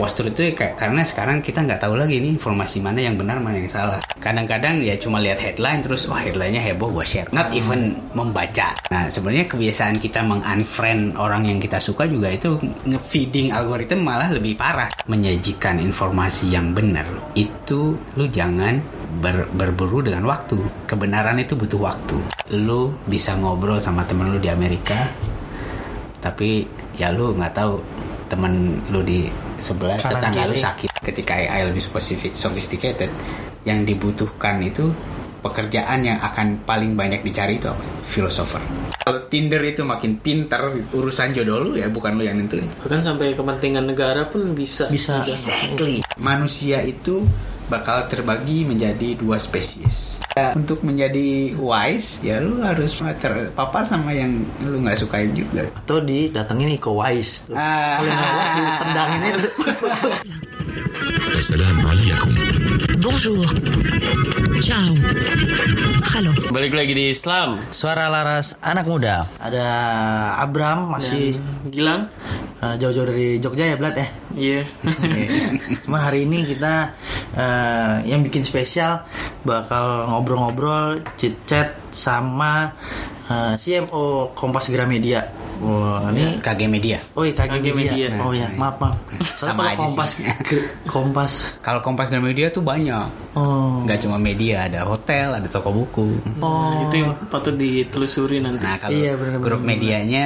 postur itu kayak karena sekarang kita nggak tahu lagi nih informasi mana yang benar mana yang salah. Kadang-kadang ya cuma lihat headline terus oh headlinenya heboh gue share. Not even membaca. Nah sebenarnya kebiasaan kita mengunfriend orang yang kita suka juga itu nge-feeding algoritma malah lebih parah. Menyajikan informasi yang benar itu lu jangan ber- berburu dengan waktu. Kebenaran itu butuh waktu. Lu bisa ngobrol sama temen lu di Amerika, tapi ya lu nggak tahu temen lu di sebelah Kanan tetangga lu kiri. sakit ketika AI lebih sophisti- sophisticated yang dibutuhkan itu pekerjaan yang akan paling banyak dicari itu apa? Filosofer. Kalau Tinder itu makin pintar urusan jodoh lu ya bukan lu yang nentuin. Bahkan sampai kepentingan negara pun bisa. Bisa. Exactly. Manusia itu bakal terbagi menjadi dua spesies. Ya, untuk menjadi wise ya lu harus terpapar sama yang lu nggak sukain juga. Atau didatengin Iko Wise. Tuh. Ah. Kalau nggak was ditendangin itu. Assalamualaikum. Bonjour. Ciao. Halo. Balik lagi di Islam. Suara Laras Anak Muda. Ada Abraham, masih Dan Gilang. Eh, jauh-jauh dari Jogja ya Blat ya. Iya. Yeah. Cuman hari ini kita uh, yang bikin spesial bakal ngobrol-ngobrol, chit-chat sama eh, uh, CMO Kompas Gramedia Wah, ini KG Media. Oh iya KG, KG Media. Media. Oh iya, maaf maaf. Sama Soalnya aja kalau Kompas Kompas. Kalau Kompas Gramedia tuh banyak. Oh. Nggak cuma media, ada hotel, ada toko buku. Oh. Itu yang patut ditelusuri nanti. Nah, kalau Iya, bener, grup bener, medianya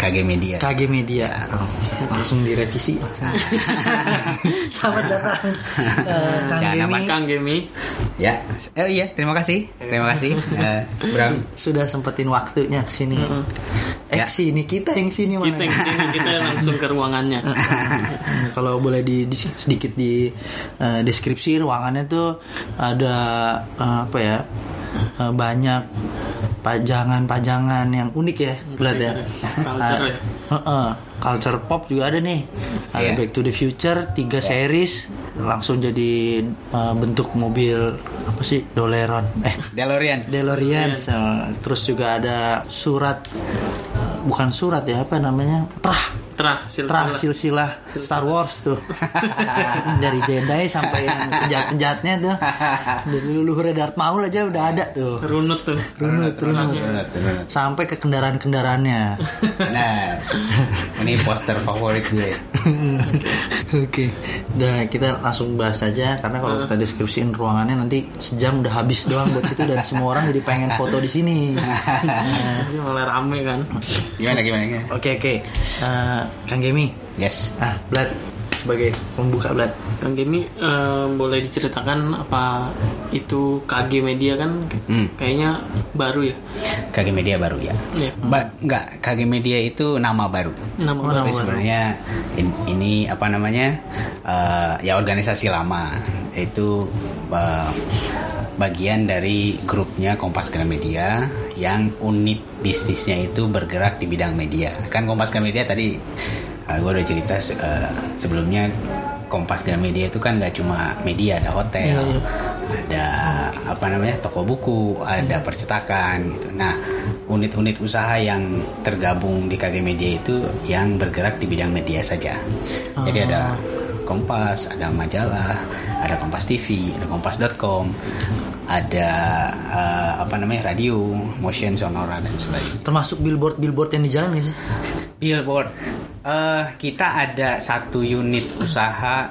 KG Media. KG Media. Oh, langsung direvisi. Selamat datang eh, Kang Gemi. nama Kang Gemi. Ya. Oh iya, terima kasih. Terima kasih. Eh, Bram. Sudah sempetin waktunya ke sini. Eh Ya. Sini kita yang sini mana? Kita yang sini kita langsung ke ruangannya. Kalau boleh di, di- sedikit di eh, deskripsi ruangannya tuh ada eh, apa ya eh, banyak pajangan-pajangan yang unik ya, Vlad ya. Culture ya. Heeh, culture pop juga ada nih. Ada Iya. Back to the Future tiga series langsung jadi eh, bentuk mobil apa sih Doleron eh DeLorean. DeLorean Eh, terus juga ada surat bukan surat ya apa namanya Terah Trah silsilah. silsilah Star Wars tuh dari Jedi sampai yang penjahat-penjahatnya tuh dari leluhurnya Darth Maul aja udah ada tuh Runut tuh. runut runut Runut, runut. sampai ke kendaraan-kendaraannya Nah, ini poster favorit gue. Oke, udah kita langsung bahas aja karena kalau kita deskripsiin ruangannya nanti sejam udah habis doang buat situ dan semua orang jadi pengen foto di sini. Ini malah rame kan. Gimana gimana? Oke oke, Eh, Kang Gemi, Yes. ah Blad sebagai pembuka Blad. Kang Gemi eh, boleh diceritakan apa itu KG Media kan Hmm. kayaknya baru ya. KG Media baru ya. Iya. Ba enggak, KG Media itu nama baru. Nama Oh, baru. Tapi sebenarnya in- ini apa namanya? eh, ya organisasi lama. Itu eh, bagian dari grupnya Kompas Gramedia yang unit bisnisnya itu bergerak di bidang media. Kan Kompas Gramedia tadi gue udah cerita eh, sebelumnya Kompas Gramedia itu kan nggak cuma media, ada hotel, Iya, iya. ada apa namanya toko buku, ada percetakan gitu. Nah, unit-unit usaha yang tergabung di KG Media itu yang bergerak di bidang media saja. Jadi ada Kompas, ada majalah, ada Kompas TV, ada Kompas.com, ada eh, apa namanya radio, motion sonora dan sebagainya. Termasuk billboard billboard yang di jalan sih? Billboard. Eh, kita ada satu unit usaha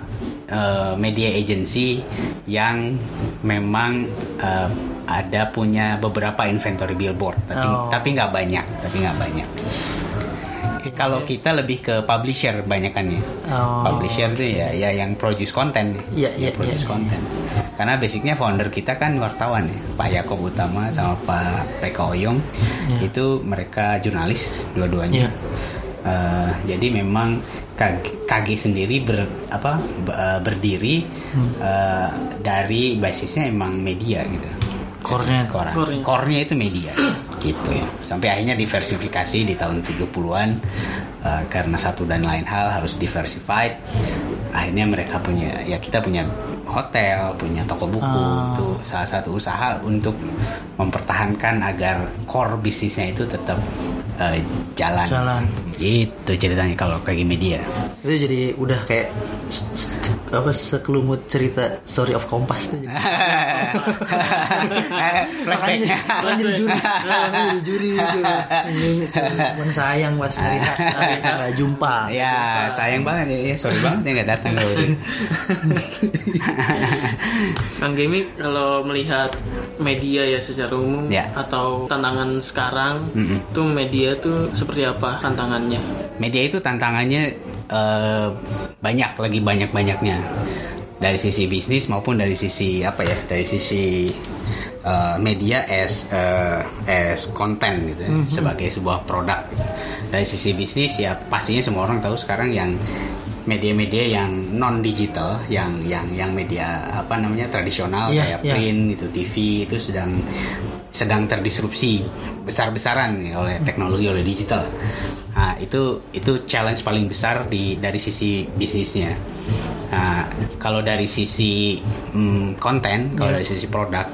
eh, media agency yang memang eh, ada punya beberapa inventory billboard, tapi Oh. tapi nggak banyak, tapi nggak banyak. Kalau kita lebih ke publisher banyakannya. Oh. Publisher tuh ya, ya yang produce konten, Iya, iya, yang produce iya. konten. Karena basicnya founder kita kan wartawan ya, Pak Yakob Utama sama Pak PK Oyong, itu mereka jurnalis dua-duanya. Iya. Eh, jadi memang KG, KG sendiri ber, apa eh, berdiri eh, dari basisnya emang media gitu. Core-nya. Koran. Core-nya. Core-nya itu media gitu. Sampai akhirnya diversifikasi di tahun 70-an eh, karena satu dan lain hal harus diversified. Akhirnya mereka punya ya kita punya hotel, punya toko buku itu salah satu usaha untuk mempertahankan agar core bisnisnya itu tetap eh, jalan. Jalan. Itu ceritanya kalau kayak media. itu jadi udah kayak apa sekelumut cerita story of kompas tuh jadi. Flashbacknya. Makanya jadi juri jadi juri gitu Cuman sayang pas cerita nggak jumpa Ya sayang banget ya, ya sorry banget ya nggak datang ke Kang Gemi kalau melihat media ya secara umum Ya. atau tantangan sekarang tuh media tuh seperti apa tantangannya? Media itu tantangannya eh, banyak lagi banyak banyaknya dari sisi bisnis maupun dari sisi apa ya dari sisi eh, media as eh, as konten gitu ya, sebagai sebuah produk gitu. dari sisi bisnis ya pastinya semua orang tahu sekarang yang media-media yang non digital yang yang yang media apa namanya tradisional Iya, kayak iya. print gitu TV itu sedang sedang terdisrupsi besar-besaran nih oleh teknologi oleh digital. Nah, itu itu challenge paling besar di dari sisi bisnisnya. Nah, kalau dari sisi mm, konten, kalau dari sisi produk,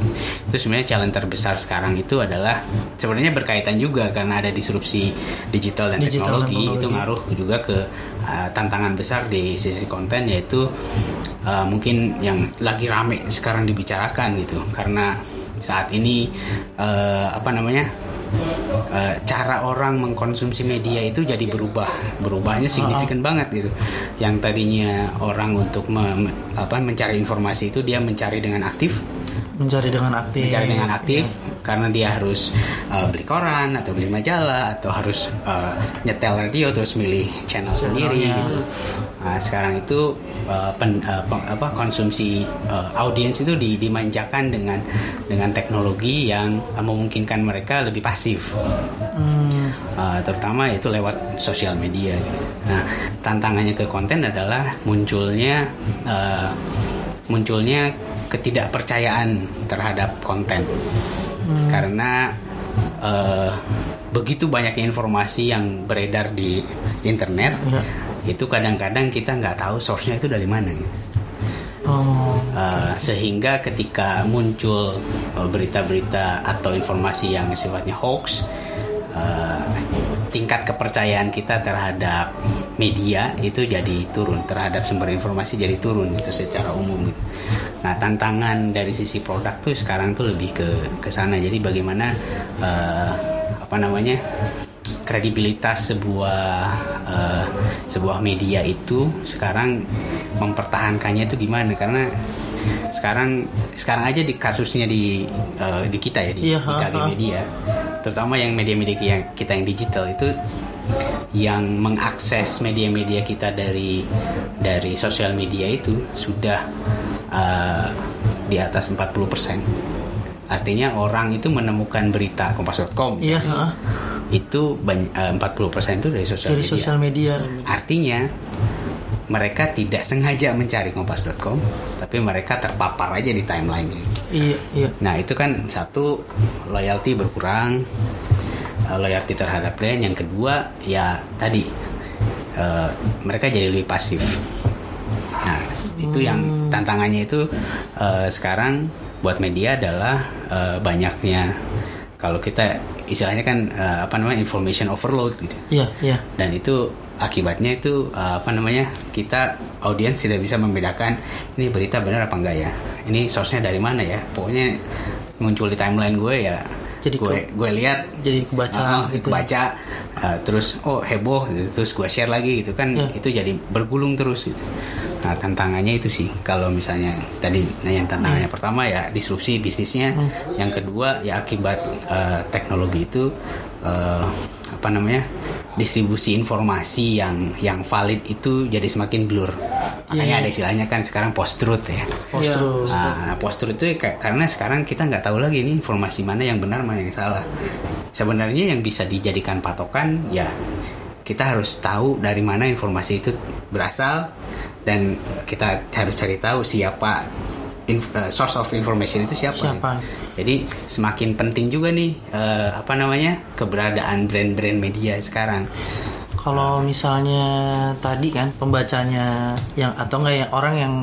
itu sebenarnya challenge terbesar sekarang itu adalah sebenarnya berkaitan juga karena ada disrupsi digital dan Digital dan teknologi, itu teknologi. ngaruh juga ke uh, tantangan besar di sisi konten yaitu uh, mungkin yang lagi rame sekarang dibicarakan gitu karena saat ini uh, apa namanya uh, cara orang mengkonsumsi media itu jadi berubah. Berubahnya signifikan banget gitu. Yang tadinya orang untuk me- me- apa mencari informasi itu dia mencari dengan aktif mencari dengan aktif mencari dengan aktif karena dia harus uh, beli koran atau beli majalah atau harus uh, nyetel radio terus milih channel sendiri Channelnya. gitu. Nah, sekarang itu uh, pen- uh, peng- apa konsumsi uh, audiens itu di- dimanjakan dengan dengan teknologi yang uh, memungkinkan mereka lebih pasif. Hmm, Uh, terutama itu lewat sosial media. gitu. Nah, tantangannya ke konten adalah munculnya uh, munculnya ketidakpercayaan terhadap konten karena uh, begitu banyaknya informasi yang beredar di internet Iya. itu kadang-kadang kita nggak tahu source-nya itu dari mana. gitu. oh Uh, sehingga ketika muncul uh, berita-berita atau informasi yang sifatnya hoax, uh, tingkat kepercayaan kita terhadap media itu jadi turun, terhadap sumber informasi jadi turun itu secara umum. gitu. Nah tantangan dari sisi produk tuh sekarang tuh lebih ke ke sana. Jadi bagaimana uh, apa namanya kredibilitas sebuah uh, sebuah media itu sekarang mempertahankannya itu gimana karena sekarang sekarang aja di kasusnya di uh, di kita ya di, Iya, di KG ha, ha. Media terutama yang media-media yang kita yang digital itu yang mengakses media-media kita dari dari sosial media itu sudah uh, di atas 40% artinya orang itu menemukan berita kompas.com iya itu eh, 40% itu dari sosial dari media. sosial media Artinya mereka tidak sengaja mencari kompas.com, tapi mereka terpapar aja di timeline. Iya iya Nah itu kan satu loyalty berkurang, eh, loyalty terhadap brand. Yang kedua ya tadi eh, mereka jadi lebih pasif. Nah itu yang tantangannya itu eh, sekarang buat media adalah eh, banyaknya kalau kita istilahnya kan eh, apa namanya information overload gitu iya iya dan itu akibatnya itu uh, apa namanya kita audiens tidak bisa membedakan ini berita benar apa enggak ya ini source-nya dari mana ya pokoknya muncul di timeline gue ya Jadi gue gue lihat jadi kebaca ah, gitu kebaca uh, terus oh heboh gitu. terus gue share lagi gitu kan Ya. itu jadi bergulung terus gitu nah tantangannya itu sih kalau misalnya tadi nah yang tantangannya Hmm. pertama ya disrupsi bisnisnya yang kedua ya akibat uh, teknologi itu uh, apa namanya distribusi informasi yang yang valid itu jadi semakin blur makanya Iya. ada istilahnya kan sekarang post truth ya post terus Nah, post truth itu kayak- karena sekarang kita nggak tahu lagi nih informasi mana yang benar mana yang salah. Sebenarnya yang bisa dijadikan patokan ya kita harus tahu dari mana informasi itu berasal dan kita harus cari tahu siapa inf- eh, source of information itu siapa. Siapa? Jadi semakin penting juga nih eh, apa namanya keberadaan brand-brand media sekarang. Kalau misalnya tadi kan pembacanya yang atau enggak ya orang yang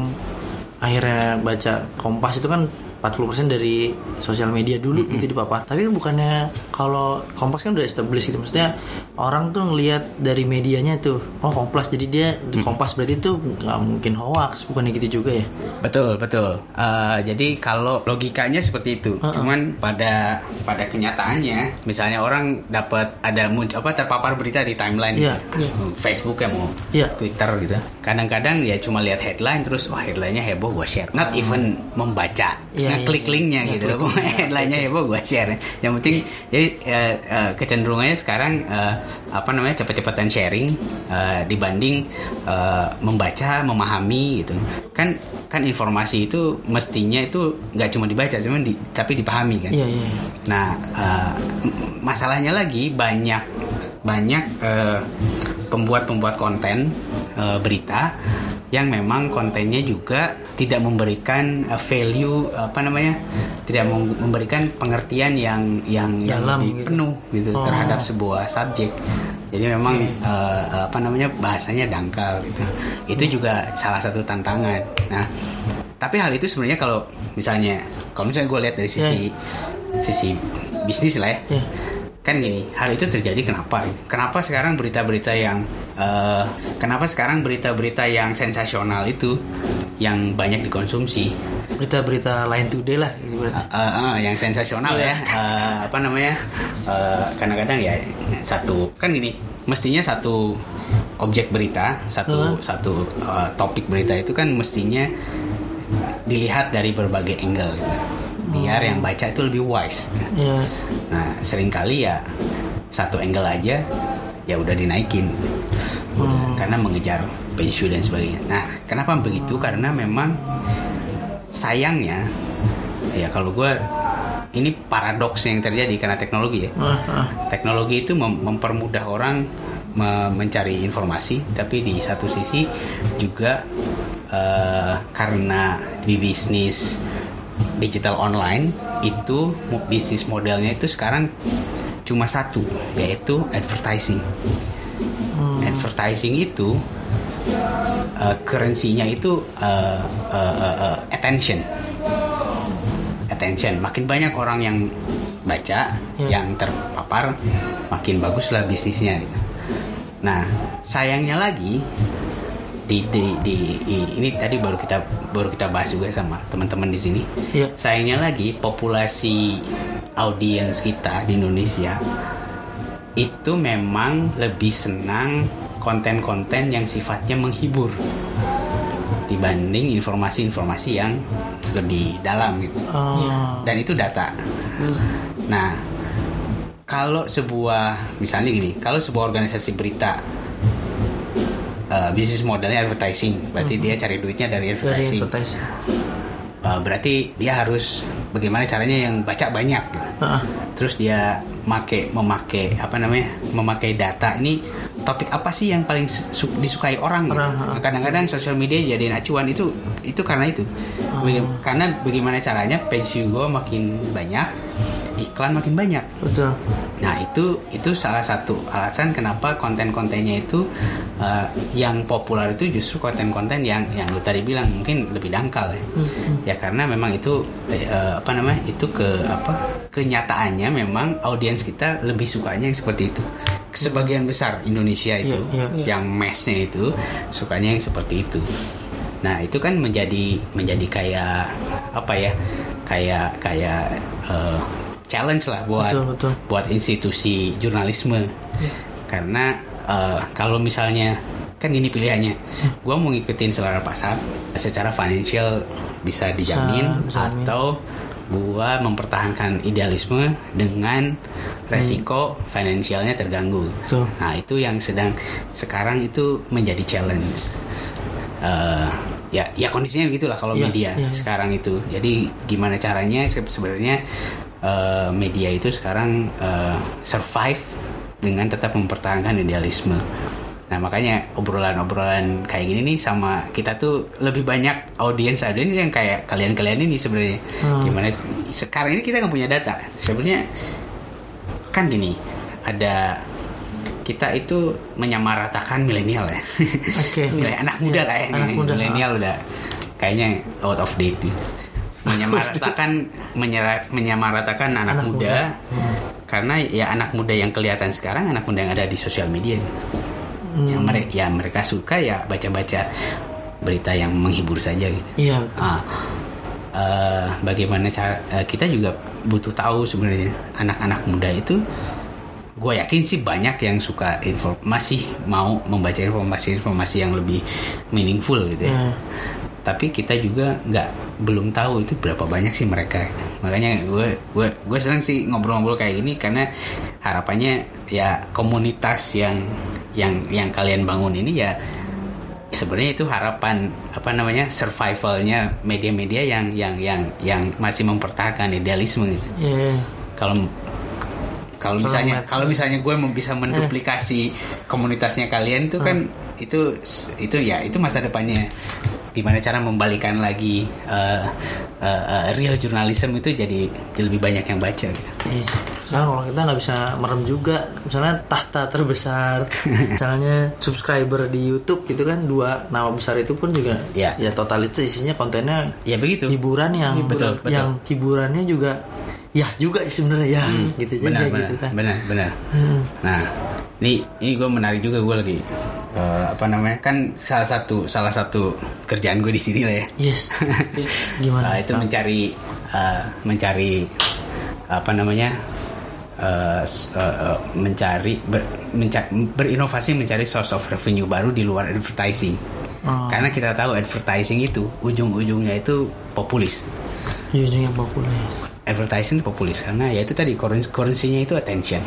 akhirnya baca Kompas itu kan 40% dari sosial media dulu gitu di papa. Tapi bukannya kalau Kompas kan udah established gitu maksudnya orang tuh ngelihat dari medianya tuh oh kompas jadi dia di kompas berarti tuh nggak mungkin hoax bukannya gitu juga ya Betul, betul. Eh, jadi kalau logikanya seperti itu, cuman pada pada kenyataannya, misalnya orang dapat ada muncul apa terpapar berita di timeline, Iya, gitu. Facebook ya mau Iya. Twitter gitu. Kadang-kadang ya cuma lihat headline terus, wah headlinenya heboh, gue share. Not even membaca, Iya, ngeklik iya, linknya iya. gitu. headlinenya heboh, gue share. Yang penting, jadi eh, eh, kecenderungannya sekarang eh, apa namanya cepet-cepetan sharing eh, dibanding eh, membaca, memahami gitu. Kan kan informasi itu mestinya itu nggak cuma dibaca, cuman di, tapi dipahami kan. iya iya Nah, m- masalahnya lagi banyak banyak eh, pembuat-pembuat konten eh, berita yang memang kontennya juga tidak memberikan eh, value apa namanya tidak mem- memberikan pengertian yang yang yang Dalam lebih gitu. penuh gitu Oh. terhadap sebuah subjek. Jadi memang eh, apa namanya bahasanya dangkal gitu. Itu juga salah satu tantangan. Nah, tapi hal itu sebenarnya kalau misalnya kalau misalnya gue lihat dari sisi sisi bisnis lah ya. Iya. Kan gini, hal itu terjadi kenapa? Kenapa sekarang berita-berita yang eh, kenapa sekarang berita-berita yang sensasional itu yang banyak dikonsumsi? berita-berita lain today lah gitu berarti. Eh, eh, yang sensasional ya Eh, apa namanya Eh, kadang-kadang ya satu kan gini mestinya satu objek berita satu satu eh, topik berita itu kan mestinya dilihat dari berbagai angle gitu. Biar yang baca itu lebih wise. Iya. nah sering kali ya satu angle aja ya udah dinaikin. Karena mengejar isu dan sebagainya. Nah kenapa begitu? Karena memang sayangnya ya kalau gue ini paradoks yang terjadi karena teknologi ya. Ah, ah. teknologi itu mem- mempermudah orang me- mencari informasi tapi di satu sisi juga eh, karena di bisnis digital online itu bisnis modelnya itu sekarang cuma satu yaitu advertising. Advertising itu eh, currency-nya itu eh, eh, eh, eh, attention. Attention. Makin banyak orang yang baca yang terpapar makin baguslah bisnisnya gitu. nah sayangnya lagi di, di, di- ini tadi baru kita baru kita bahas juga sama teman-teman di sini Iya. sayangnya lagi populasi audiens kita di Indonesia itu memang lebih senang konten-konten yang sifatnya menghibur dibanding informasi-informasi yang lebih dalam gitu Oh. dan itu data. Nah, kalau sebuah misalnya gini, kalau sebuah organisasi berita eh, bisnis modelnya advertising, berarti dia cari duitnya dari dari advertising. advertising Eh, berarti dia harus bagaimana caranya yang baca banyak. gitu. Ah, Terus dia make memakai apa namanya? memakai data ini topik apa sih yang paling su- disukai orang gitu. Ah. Kadang-kadang sosial media jadi acuan itu itu karena itu. Baga- Karena bagaimana caranya page gue makin banyak, iklan makin banyak. betul Nah itu itu salah satu alasan kenapa konten-kontennya itu uh, yang populer itu justru konten-konten yang yang lu tadi bilang mungkin lebih dangkal ya. Ya karena memang itu eh, apa namanya itu ke apa kenyataannya memang audiens kita lebih sukanya yang seperti itu. Sebagian besar Indonesia itu Iya, iya. yang massnya itu sukanya yang seperti itu. Nah itu kan menjadi menjadi kayak apa ya kayak kayak eh, challenge lah buat Betul, betul. buat institusi jurnalisme. Karena eh, kalau misalnya kan ini pilihannya. Gue mau ngikutin selera pasar secara financial bisa dijamin bisa dijamin. atau gua mempertahankan idealisme dengan resiko finansialnya terganggu. Betul. nah itu yang sedang sekarang itu menjadi challenge. Eh, ya ya kondisinya begitulah kalau Iya, media iya, iya. sekarang itu. Jadi gimana caranya? Se- sebenarnya eh, media itu sekarang eh, survive dengan tetap mempertahankan idealisme. Nah makanya obrolan-obrolan kayak gini nih sama kita tuh lebih banyak audiens audiens yang kayak kalian-kalian ini sebenarnya. Hmm. gimana? Sekarang ini kita nggak punya data. Sebenarnya kan gini ada kita itu menyamaratakan milenial ya. Oke. Milenial, anak muda lah ya. Anak milenial udah kayaknya out of date gitu. Menyamaratakan menyera- menyamaratakan anak, Anak muda, muda. karena ya anak muda yang kelihatan sekarang anak muda yang ada di sosial media yang mereka ya mereka suka ya baca-baca berita yang menghibur saja gitu Iya. Ah, eh, bagaimana cara eh, kita juga butuh tahu sebenarnya anak-anak muda itu gue yakin sih banyak yang suka info masih mau membaca informasi-informasi yang lebih meaningful gitu ya. Hmm. Tapi kita juga nggak belum tahu itu berapa banyak sih mereka. Makanya gue gue gue senang sih ngobrol-ngobrol kayak gini karena harapannya ya komunitas yang yang yang kalian bangun ini ya sebenarnya itu harapan apa namanya survivalnya media-media yang yang yang yang masih mempertahankan idealisme gitu. Iya. Kalau kalau misalnya kalau misalnya gue bisa menduplikasi komunitasnya kalian tuh kan itu itu ya itu masa depannya gimana cara membalikan lagi eh, eh, eh, real journalism itu jadi lebih banyak yang baca gitu. Iya sih. Sekarang kalau kita nggak bisa merem juga, misalnya tahta terbesar, misalnya subscriber di YouTube gitu kan dua nama besar itu pun juga, Iya. ya total itu isinya kontennya Ya begitu. hiburan yang Betul, betul. yang hiburannya juga, ya juga sebenarnya ya, gitu benar, aja benar, gitu kan. benar, benar. Hmm. Nah, ini ini gue menarik juga gue lagi eh, apa namanya kan salah satu salah satu kerjaan gue di sini lah ya. Yes. Gimana? Uh, itu mencari uh, mencari apa namanya uh, uh, uh, mencari ber, menca- berinovasi mencari source of revenue baru di luar advertising Oh. karena kita tahu advertising itu ujung-ujungnya itu populis Ujungnya populer. Advertising populis. Karena ya itu tadi currency-nya itu attention.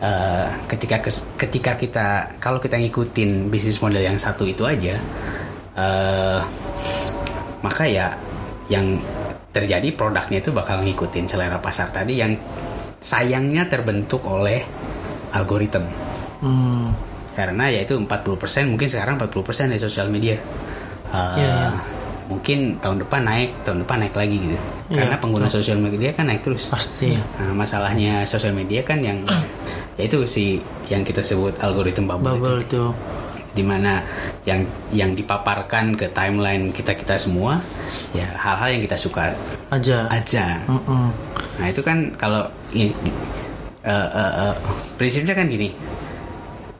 Uh, ketika kes- ketika kita kalau kita ngikutin bisnis model yang satu itu aja uh, maka ya yang terjadi produknya itu bakal ngikutin selera pasar tadi yang sayangnya terbentuk oleh algoritma. Hmm. karena yaitu 40% mungkin sekarang 40% dari sosial media. Uh, Iya, iya. Mungkin tahun depan naik tahun depan naik lagi gitu Iya, karena pengguna sosial media kan naik terus Pasti. Nah, masalahnya sosial media kan yang yaitu si yang kita sebut algoritma bubble, Bubble tuh. di mana yang yang dipaparkan ke timeline kita kita semua ya hal-hal yang kita suka Aja. aja. Mm-mm. Nah itu kan kalau ini eh, eh, eh, prinsipnya kan gini,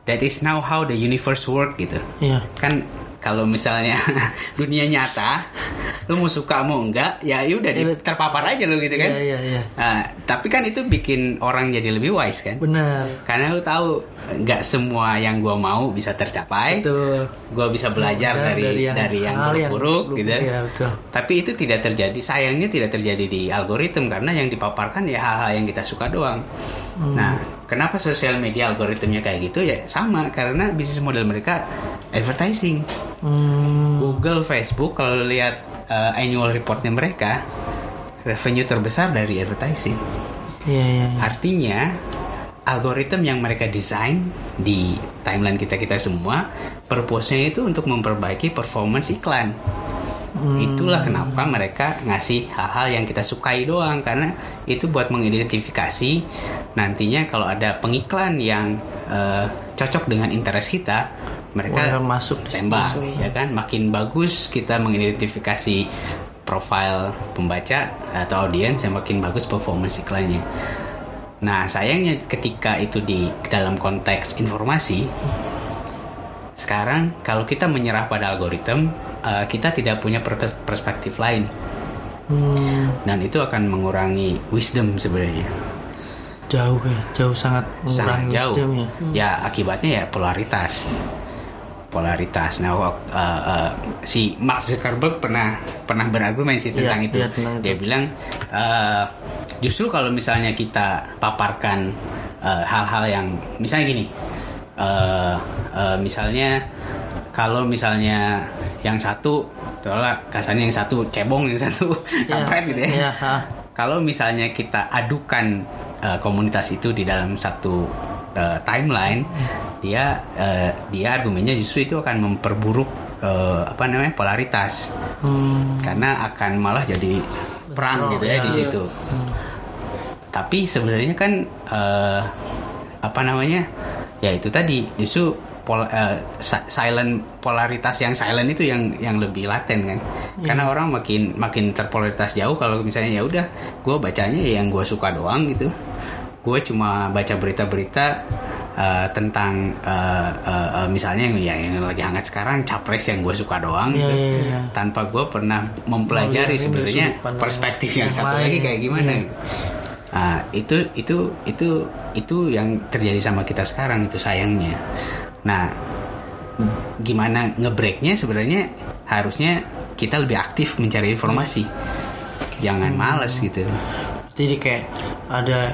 that is now how the universe work gitu. Iya. Kan kalau misalnya dunia nyata, lu mau suka mau enggak, ya udah di- terpapar aja lu gitu kan. Iya, iya, iya. Nah, tapi kan itu bikin orang jadi lebih wise kan. Benar. Karena lu tahu nggak semua yang gua mau bisa tercapai. Betul. Gua bisa belajar Belajar dari dari dari yang hal yang buruk buruk, gitu. iya, betul. Tapi itu tidak terjadi. Sayangnya tidak terjadi di algoritma karena yang dipaparkan ya hal-hal yang kita suka doang. Hmm. Nah, kenapa sosial media algoritmnya kayak gitu ya sama karena bisnis model mereka advertising. Hmm. Google, Facebook kalau lihat uh, annual reportnya mereka revenue terbesar dari advertising. Iya, iya, iya. Artinya algoritma yang mereka desain di timeline kita kita semua purpose-nya itu untuk memperbaiki performance iklan. Itulah kenapa mereka ngasih hal-hal yang kita sukai doang karena itu buat mengidentifikasi nantinya kalau ada pengiklan yang eh, cocok dengan interest kita mereka Wah, masuk tembak ya kan? Makin bagus kita mengidentifikasi profil pembaca atau audiens yang makin bagus performance iklannya. Nah sayangnya ketika itu di dalam konteks informasi sekarang kalau kita menyerah pada algoritma eh, kita tidak punya pers- perspektif lain. Hmm, dan itu akan mengurangi wisdom sebenarnya. Jauh ya, jauh sangat sangat mengurangi jauh. wisdom ya. ya akibatnya ya polaritas. Polaritas. Nah eh, eh, si Mark Zuckerberg pernah pernah berargumen sih tentang Iya, itu tentang itu. dia bilang eh, justru kalau misalnya kita paparkan hal-hal yang misalnya gini eh, eh, misalnya kalau misalnya yang satu adalah kasarnya yang satu cebong yang satu Iya, kampret gitu ya iya, ha. kalau misalnya kita adukan uh, komunitas itu di dalam satu uh, timeline, dia uh, dia argumennya justru itu akan memperburuk uh, apa namanya polaritas, Hmm, karena akan malah jadi perang Betul, gitu ya ya. di situ. Tapi sebenarnya kan uh, apa namanya ya itu tadi justru pol- uh, si- silent polaritas yang silent itu yang yang lebih laten kan karena orang makin makin terpolaritas jauh kalau misalnya ya udah gue bacanya ya yang gue suka doang gitu gue cuma baca berita-berita uh, tentang uh, uh, uh, misalnya yang, ya, yang lagi hangat sekarang capres yang gue suka doang Iya, gitu. iya, iya. tanpa gue pernah mempelajari Oh, iya, pandang perspektif yang, yang satu lain. lagi kayak gimana Iya. gitu. Ah, itu itu itu itu yang terjadi sama kita sekarang itu sayangnya. Nah gimana ngebreaknya? Sebenarnya harusnya kita lebih aktif mencari informasi. Jangan males gitu. Jadi kayak ada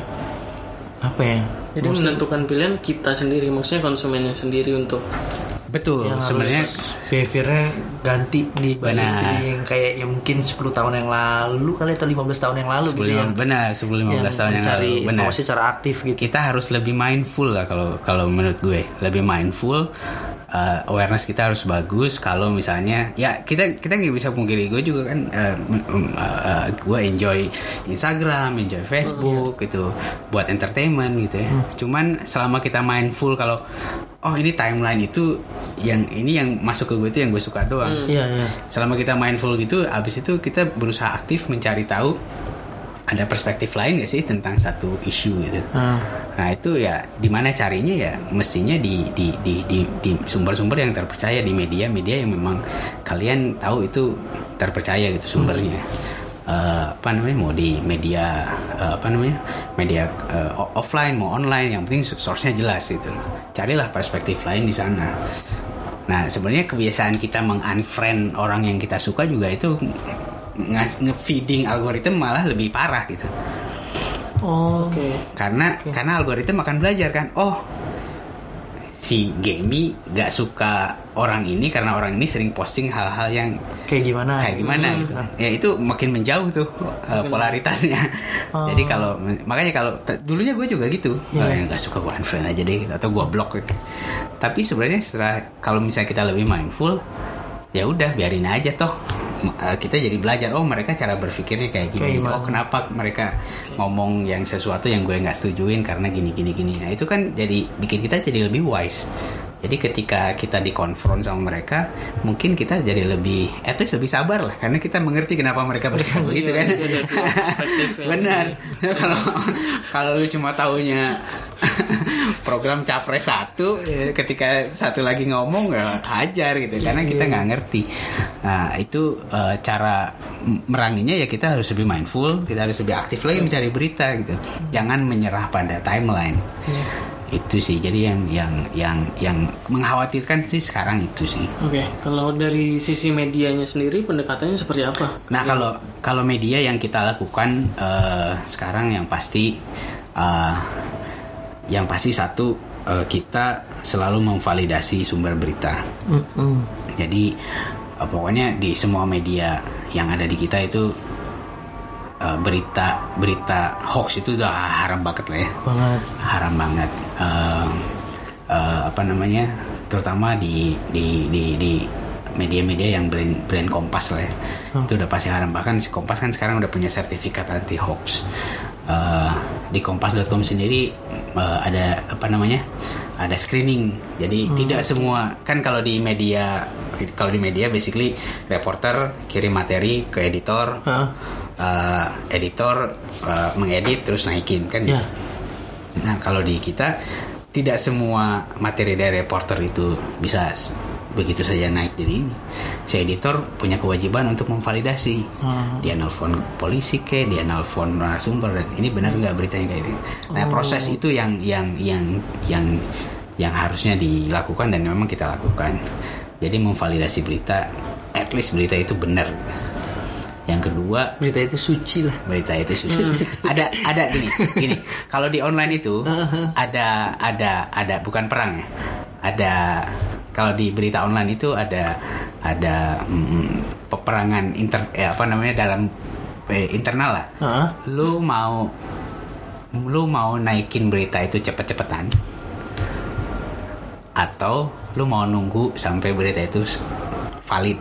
apa ya? Jadi menentukan pilihan kita sendiri, maksudnya konsumennya sendiri untuk betul yang sebenarnya behaviornya ganti di Benar. yang kayak yang mungkin 10 tahun yang lalu kali atau 15 tahun yang lalu gitu sebelum ya. benar sebelum 15 yang tahun yang lalu benar. informasi secara aktif gitu. kita harus lebih mindful lah kalau kalau menurut gue. Lebih mindful uh, awareness kita harus bagus. Kalau misalnya ya kita kita nggak bisa pungkiri. Gue juga kan uh, uh, uh, gue enjoy Instagram enjoy Facebook gitu buat entertainment gitu ya. Cuman selama kita mindful kalau oh ini timeline itu yang ini yang masuk ke gue itu yang gue suka doang. Iya, iya. selama kita mindful gitu abis itu kita berusaha aktif mencari tahu ada perspektif lain gak sih tentang satu isu gitu. Ah. nah itu ya di mana carinya ya mestinya di di di di di sumber-sumber yang terpercaya di media-media yang memang kalian tahu itu terpercaya gitu sumbernya Eh, apa namanya mau di media eh, apa namanya media eh, o- offline mau online yang penting source-nya jelas gitu carilah perspektif lain di sana Nah, sebenarnya kebiasaan kita meng-unfriend orang yang kita suka juga itu nge- nge-feeding algoritma malah lebih parah gitu. Oh. oke Karena karena algoritma akan belajar kan, oh si Gemi gak suka orang ini karena orang ini sering posting hal-hal yang Kayak gimana? kayak gimana gitu. Ya itu makin menjauh tuh uh, polaritasnya. Oh. Jadi kalau makanya kalau dulunya gue juga gitu, Iya. oh, yang nggak suka gue unfriend aja deh gitu, atau gue block gitu. Tapi sebenarnya setelah kalau misalnya kita lebih mindful, ya udah biarin aja toh. Uh, kita jadi belajar oh mereka cara berpikirnya kayak gini. Oh kenapa mereka ngomong yang sesuatu yang gue nggak setujuin karena gini gini gini. Nah itu kan jadi bikin kita jadi lebih wise jadi ketika kita dikonfront sama mereka mungkin kita jadi lebih at least lebih sabar lah. Karena kita mengerti kenapa mereka bersikap begitu kan? Iya, perspektif yang benar. kalau kalau lu cuma taunya program capres satu ya, ketika satu lagi ngomong ya hajar gitu. Karena kita nggak ngerti. Nah itu eh, cara meranginya ya kita harus lebih mindful kita harus lebih aktif lagi mencari berita gitu. Jangan menyerah pada timeline itu sih jadi yang yang yang yang mengkhawatirkan sih sekarang itu sih Oke, kalau dari sisi medianya sendiri pendekatannya seperti apa? Nah kalau kalau media yang kita lakukan eh, sekarang yang pasti eh, yang pasti satu eh, kita selalu memvalidasi sumber berita. Mm-mm. Jadi eh, pokoknya di semua media yang ada di kita itu eh, berita berita hoax itu udah haram banget lah ya. Banget. haram banget. Eh, eh, apa namanya terutama di di di di media-media yang brand brand Kompas lah ya. Itu udah pasti haram. Bahkan si Kompas kan sekarang udah punya sertifikat anti hoax. Eh, di kompas.com sendiri eh, ada apa namanya ada screening. Jadi tidak semua kan kalau di media kalau di media basically reporter kirim materi ke editor Hah? Eh, editor eh, mengedit terus naikin kan Ya. gitu. Nah, kalau di kita tidak semua materi dari reporter itu bisa begitu saja naik jadi ini. Si editor punya kewajiban untuk memvalidasi. Hmm. Dia nelfon polisi ke, dia nelfon narasumber dan ini benar nggak beritanya kayak ini. Nah, proses itu yang yang yang yang yang harusnya dilakukan dan memang kita lakukan. Jadi memvalidasi berita, at least berita itu benar. Yang kedua, Berita itu suci lah. berita itu susah. ada ada gini gini. Kalau di online itu ada ada ada bukan perang ya. Ada kalau di berita online itu ada ada mm, peperangan inter eh, apa namanya dalam eh, internal lah. Lu mau lu mau naikin berita itu cepet-cepetan? Atau lu mau nunggu sampai berita itu valid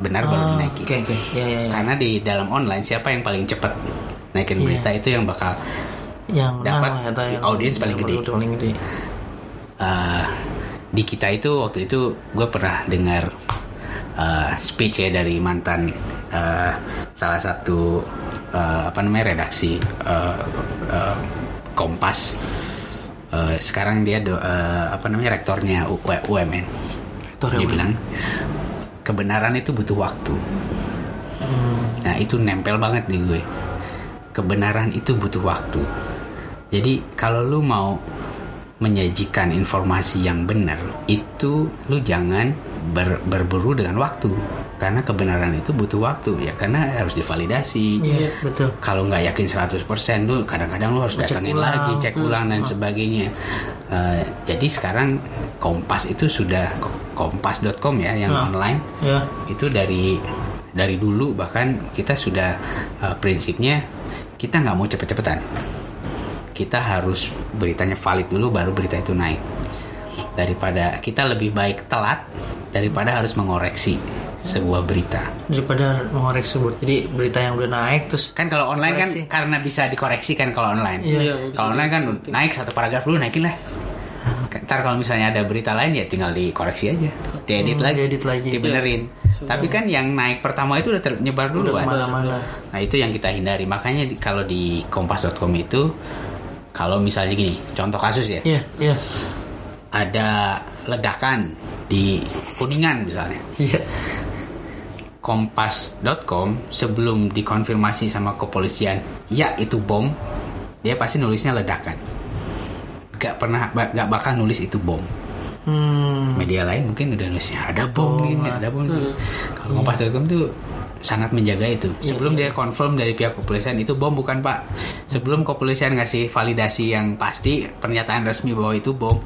benar baru Oh, dinaikin Oke oke. Ya ya ya. karena di dalam online siapa yang paling cepat naikin Iya. berita itu yang bakal Yang dapat atau yang audiens paling gede. Paling gede. uh, di kita itu waktu itu gue pernah dengar uh, speech ya dari mantan uh, salah satu uh, apa namanya redaksi uh, uh, Kompas. Eh, sekarang dia do- eh, apa namanya rektornya U- UMN. Rektor dia UMN. bilang kebenaran itu butuh waktu. Nah itu nempel banget di gue. Kebenaran itu butuh waktu. Jadi kalau lu mau menyajikan informasi yang benar, itu lu jangan ber- berburu dengan waktu. Karena kebenaran itu butuh waktu ya, karena harus divalidasi. Iya, betul. Kalau nggak yakin 100% lu kadang-kadang lu harus Cek datangin ulang. lagi, cek ulang dan sebagainya. Eh, jadi sekarang Kompas itu sudah kompas.com ya yang Ah. online Ya. itu dari dari dulu bahkan kita sudah uh, prinsipnya kita nggak mau cepet-cepetan kita harus beritanya valid dulu baru berita itu naik daripada kita lebih baik telat daripada harus mengoreksi sebuah berita Daripada mengoreksi buat jadi berita yang udah naik terus kan kalau online kan Koreksi. karena bisa dikoreksi kan kalau online Iya. Kalau online kan naik satu paragraf dulu naikin lah ntar kalau misalnya ada berita lain ya tinggal dikoreksi aja diedit Hmm, lagi diedit lagi. dibenerin tapi kan yang naik pertama itu udah ternyebar duluan. Nah itu yang kita hindari. Makanya di- kalau di kompas.com itu kalau misalnya gini, contoh kasus ya, Iya, iya. ada ledakan di Kuningan misalnya. Iya. Kompas.com sebelum dikonfirmasi sama kepolisian, ya itu bom, dia pasti nulisnya ledakan. Gak pernah, gak bakal nulis itu bom. Hmm. Media lain mungkin udah nulisnya ada bom, ini, ada bom. Kalau kompas.com tuh sangat menjaga itu. Sebelum dia confirm dari pihak kepolisian itu bom bukan pak. Sebelum kepolisian ngasih validasi yang pasti pernyataan resmi bahwa itu bom,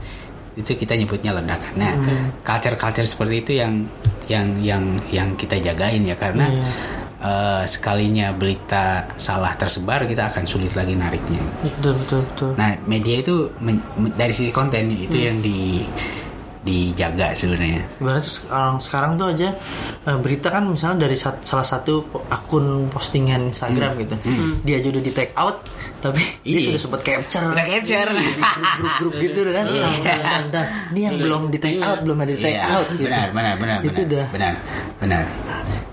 itu kita nyebutnya ledakan. Nah, culture-culture seperti itu yang yang yang yang kita jagain ya karena eh, sekalinya berita salah tersebar kita akan sulit lagi nariknya. Betul, betul, betul. Nah, media itu men- dari sisi konten itu yang di dijaga sebenarnya. Ibaratnya sekarang sekarang tuh aja eh, berita kan misalnya dari sat- salah satu akun postingan Instagram gitu, dia aja udah di take out, tapi dia Iya. sudah sempat capture, Udah capture. di grup-grup gitu kan, Iya. dan, dan, dan, ini yang belum di take out, belum ada di take Iya, out, gitu. benar, benar, benar, Itu benar, udah. benar, benar.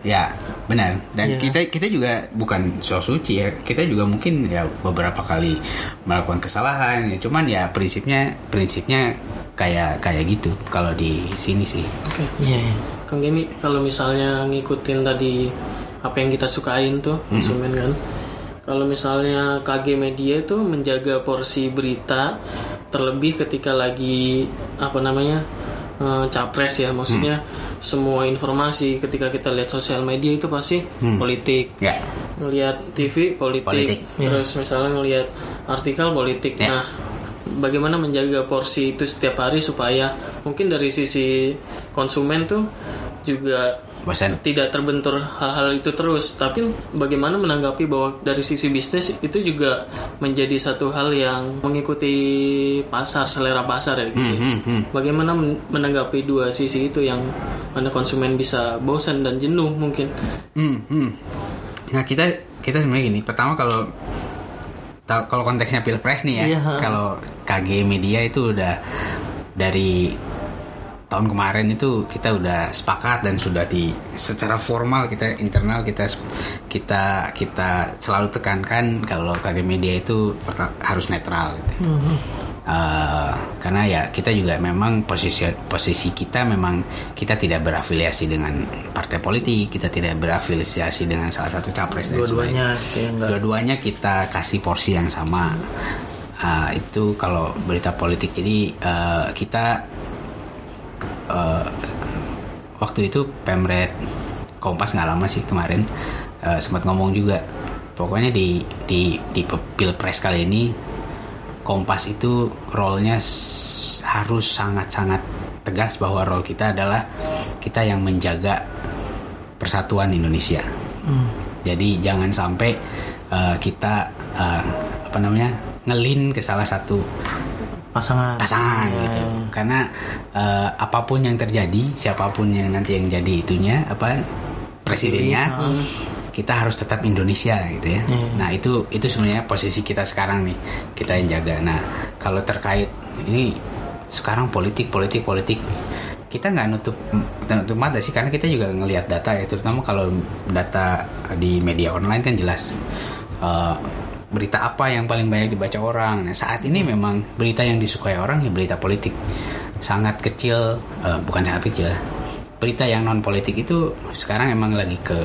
Ya, benar. Dan Iya. kita kita juga bukan so suci ya. Kita juga mungkin ya beberapa kali melakukan kesalahan. Ya, cuman ya prinsipnya prinsipnya kayak kayak gitu kalau di sini sih. Oke. Iya, iya. Kang Gemi, kalau misalnya ngikutin tadi apa yang kita sukain tuh konsumen kan. Kalau misalnya KG Media itu menjaga porsi berita terlebih ketika lagi apa namanya eh, capres ya, maksudnya semua informasi ketika kita lihat sosial media itu pasti politik, Ya. ngelihat TV politik, Politik. terus misalnya ngelihat artikel politik. Ya. Nah, bagaimana menjaga porsi itu setiap hari supaya mungkin dari sisi konsumen tuh juga Bosan. tidak terbentur hal-hal itu terus tapi bagaimana menanggapi bahwa dari sisi bisnis itu juga menjadi satu hal yang mengikuti pasar selera pasar ya gitu ya. Hmm, hmm. bagaimana men- menanggapi dua sisi itu yang mana konsumen bisa bosan dan jenuh mungkin Hmm, hmm. Nah kita kita sebenarnya gini. Pertama kalau kalau konteksnya pilpres nih ya, Iya, kalau KG Media itu udah dari tahun kemarin itu kita udah sepakat dan sudah di secara formal kita internal kita kita kita selalu tekankan kalau KG Media itu harus netral. Gitu. Uh, karena ya kita juga memang posisi posisi kita memang kita tidak berafiliasi dengan partai politik, kita tidak berafiliasi dengan salah satu capres dan Dua-duanya. Dua-duanya kita kasih porsi yang sama. Uh, itu kalau berita politik jadi uh, kita uh, waktu itu Pemret Kompas nggak lama sih kemarin uh, sempat ngomong juga pokoknya di di di pilpres kali ini Kompas itu role-nya harus sangat-sangat tegas bahwa role kita adalah kita yang menjaga persatuan Indonesia. Jadi jangan sampai uh, kita uh, apa namanya ngelin ke salah satu pasangan pasangan Iya. gitu. Karena uh, apa pun yang terjadi, siapa pun yang nanti yang jadi itunya apa presidennya, kita harus tetap Indonesia gitu ya. Iya. Nah itu itu sebenarnya posisi kita sekarang nih kita yang jaga. Nah kalau terkait ini sekarang politik politik politik kita nggak nutup nutup mata sih karena kita juga ngelihat data ya terutama kalau data di media online kan jelas uh, berita apa yang paling banyak dibaca orang. Nah, saat ini memang berita yang disukai orang ya berita politik. Sangat kecil, eh, bukan sangat kecil. Berita yang non politik itu sekarang emang lagi ke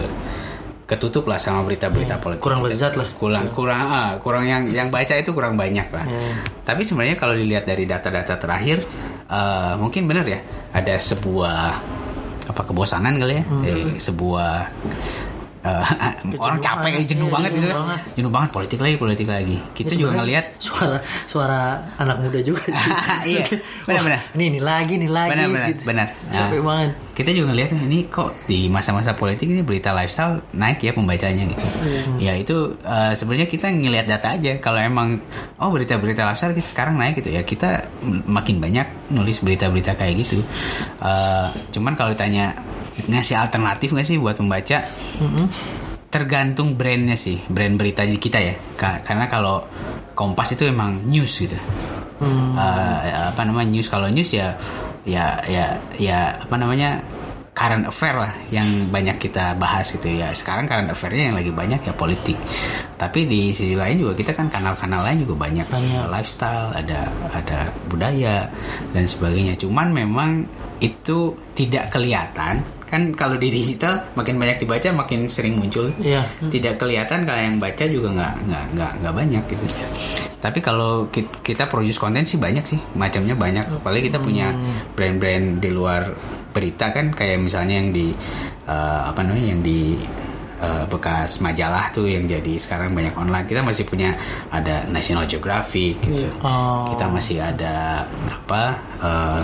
ketutup lah sama berita-berita politik. kurang lezat lah. Kurang kurang ah, kurang yang yang baca itu kurang banyak lah. Tapi sebenarnya kalau dilihat dari data-data terakhir eh, mungkin benar ya ada sebuah apa kebosanan kali ya, eh, sebuah eh, orang capek jenuh banget gitu kan. banget. Jenuh banget politik lagi, politik lagi. Kita Ini juga ngelihat suara suara anak muda juga. Iya, benar-benar. Ini ini lagi nih lagi. Benar-benar, gitu. benar. Capek Nah, banget. kita juga ngelihat ini kok di masa-masa politik ini berita lifestyle naik ya pembacanya gitu. Ya itu eh, sebenarnya kita ngelihat data aja. Kalau emang oh berita-berita lifestyle kita sekarang naik gitu ya kita makin banyak nulis berita-berita kayak gitu. Eh, cuman kalau ditanya ngasih alternatif nggak sih buat membaca? Tergantung brandnya sih, brand berita di kita ya. Ka- karena kalau Kompas itu emang news gitu. Eh, apa namanya news? Kalau news ya ya ya ya apa namanya current affair lah yang banyak kita bahas gitu ya. Sekarang current affairnya yang lagi banyak ya politik. Tapi di sisi lain juga kita kan kanal-kanal lain juga banyak, lifestyle ada ada budaya dan sebagainya. Cuman memang itu tidak kelihatan kan kalau di digital makin banyak dibaca makin sering muncul. Iya. tidak kelihatan kalau yang baca juga nggak nggak nggak nggak banyak gitu. Tapi kalau ki- kita produce konten sih banyak sih macamnya banyak. Apalagi kita punya brand-brand di luar berita kan kayak misalnya yang di eh, apa namanya yang di eh, bekas majalah tuh yang jadi sekarang banyak online. Kita masih punya ada National Geographic gitu. Oh. kita masih ada apa eh,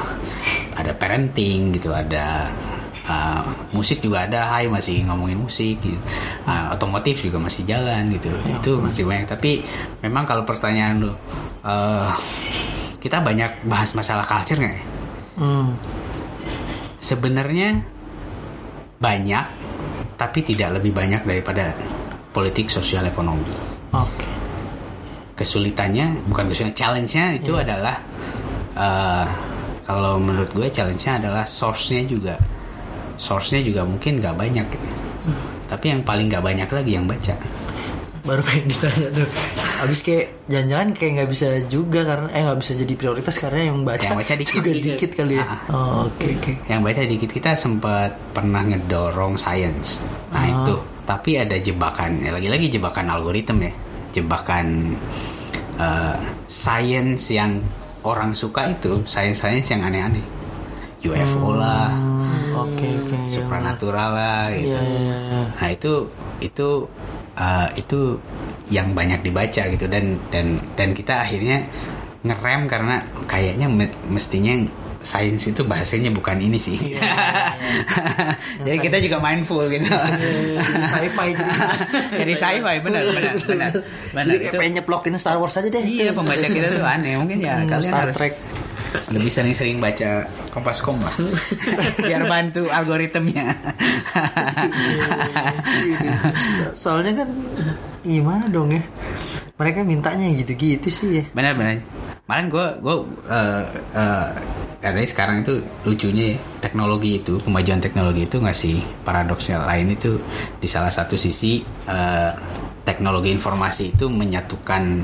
ada parenting gitu ada uh, musik juga ada Hai masih ngomongin musik gitu. Uh, otomotif juga masih jalan gitu. Itu masih banyak. Tapi memang kalau pertanyaan lu uh, kita banyak bahas masalah culture nggak ya? Hmm. sebenarnya banyak tapi tidak lebih banyak daripada politik sosial ekonomi. Oke. kesulitannya bukan kesulitan challenge-nya itu adalah eh, kalau menurut gue challenge-nya adalah source-nya juga source-nya juga mungkin nggak banyak gitu. tapi yang paling nggak banyak lagi yang baca Baru pengen ditanya tuh. Abis kayak jangan-jangan kayak nggak bisa juga karena eh nggak bisa jadi prioritas karena yang baca, Yang baca dikit. juga Dikit. dikit kali ya. Ah, Oh, Oke oke. yang baca dikit kita sempat pernah ngedorong science nah itu tapi ada jebakan ya lagi-lagi jebakan algoritma ya jebakan eh, science yang orang suka itu science science yang aneh-aneh UFO lah Oke oke. supranatural lah gitu Iya iya iya. nah itu itu uh, itu yang banyak dibaca gitu dan dan dan kita akhirnya ngerem karena kayaknya me- mestinya sains itu bahasanya bukan ini sih jadi kita juga mindful gitu Jadi sci-fi jadi. jadi sci-fi benar benar benar benar Jadi kayak itu pengen nyeplokin Star Wars aja deh. iya pembaca kita tuh aneh mungkin ya Hmm, kalian Star harus Trek. Lebih sering-sering baca Kompas.com lah biar bantu algoritmnya Soalnya kan gimana dong ya? Mereka mintanya gitu-gitu sih ya. benar benar malah gue gue uh, uh, katanya sekarang itu lucunya ya, teknologi itu kemajuan teknologi itu ngasih paradoksnya lain itu di salah satu sisi uh, teknologi informasi itu menyatukan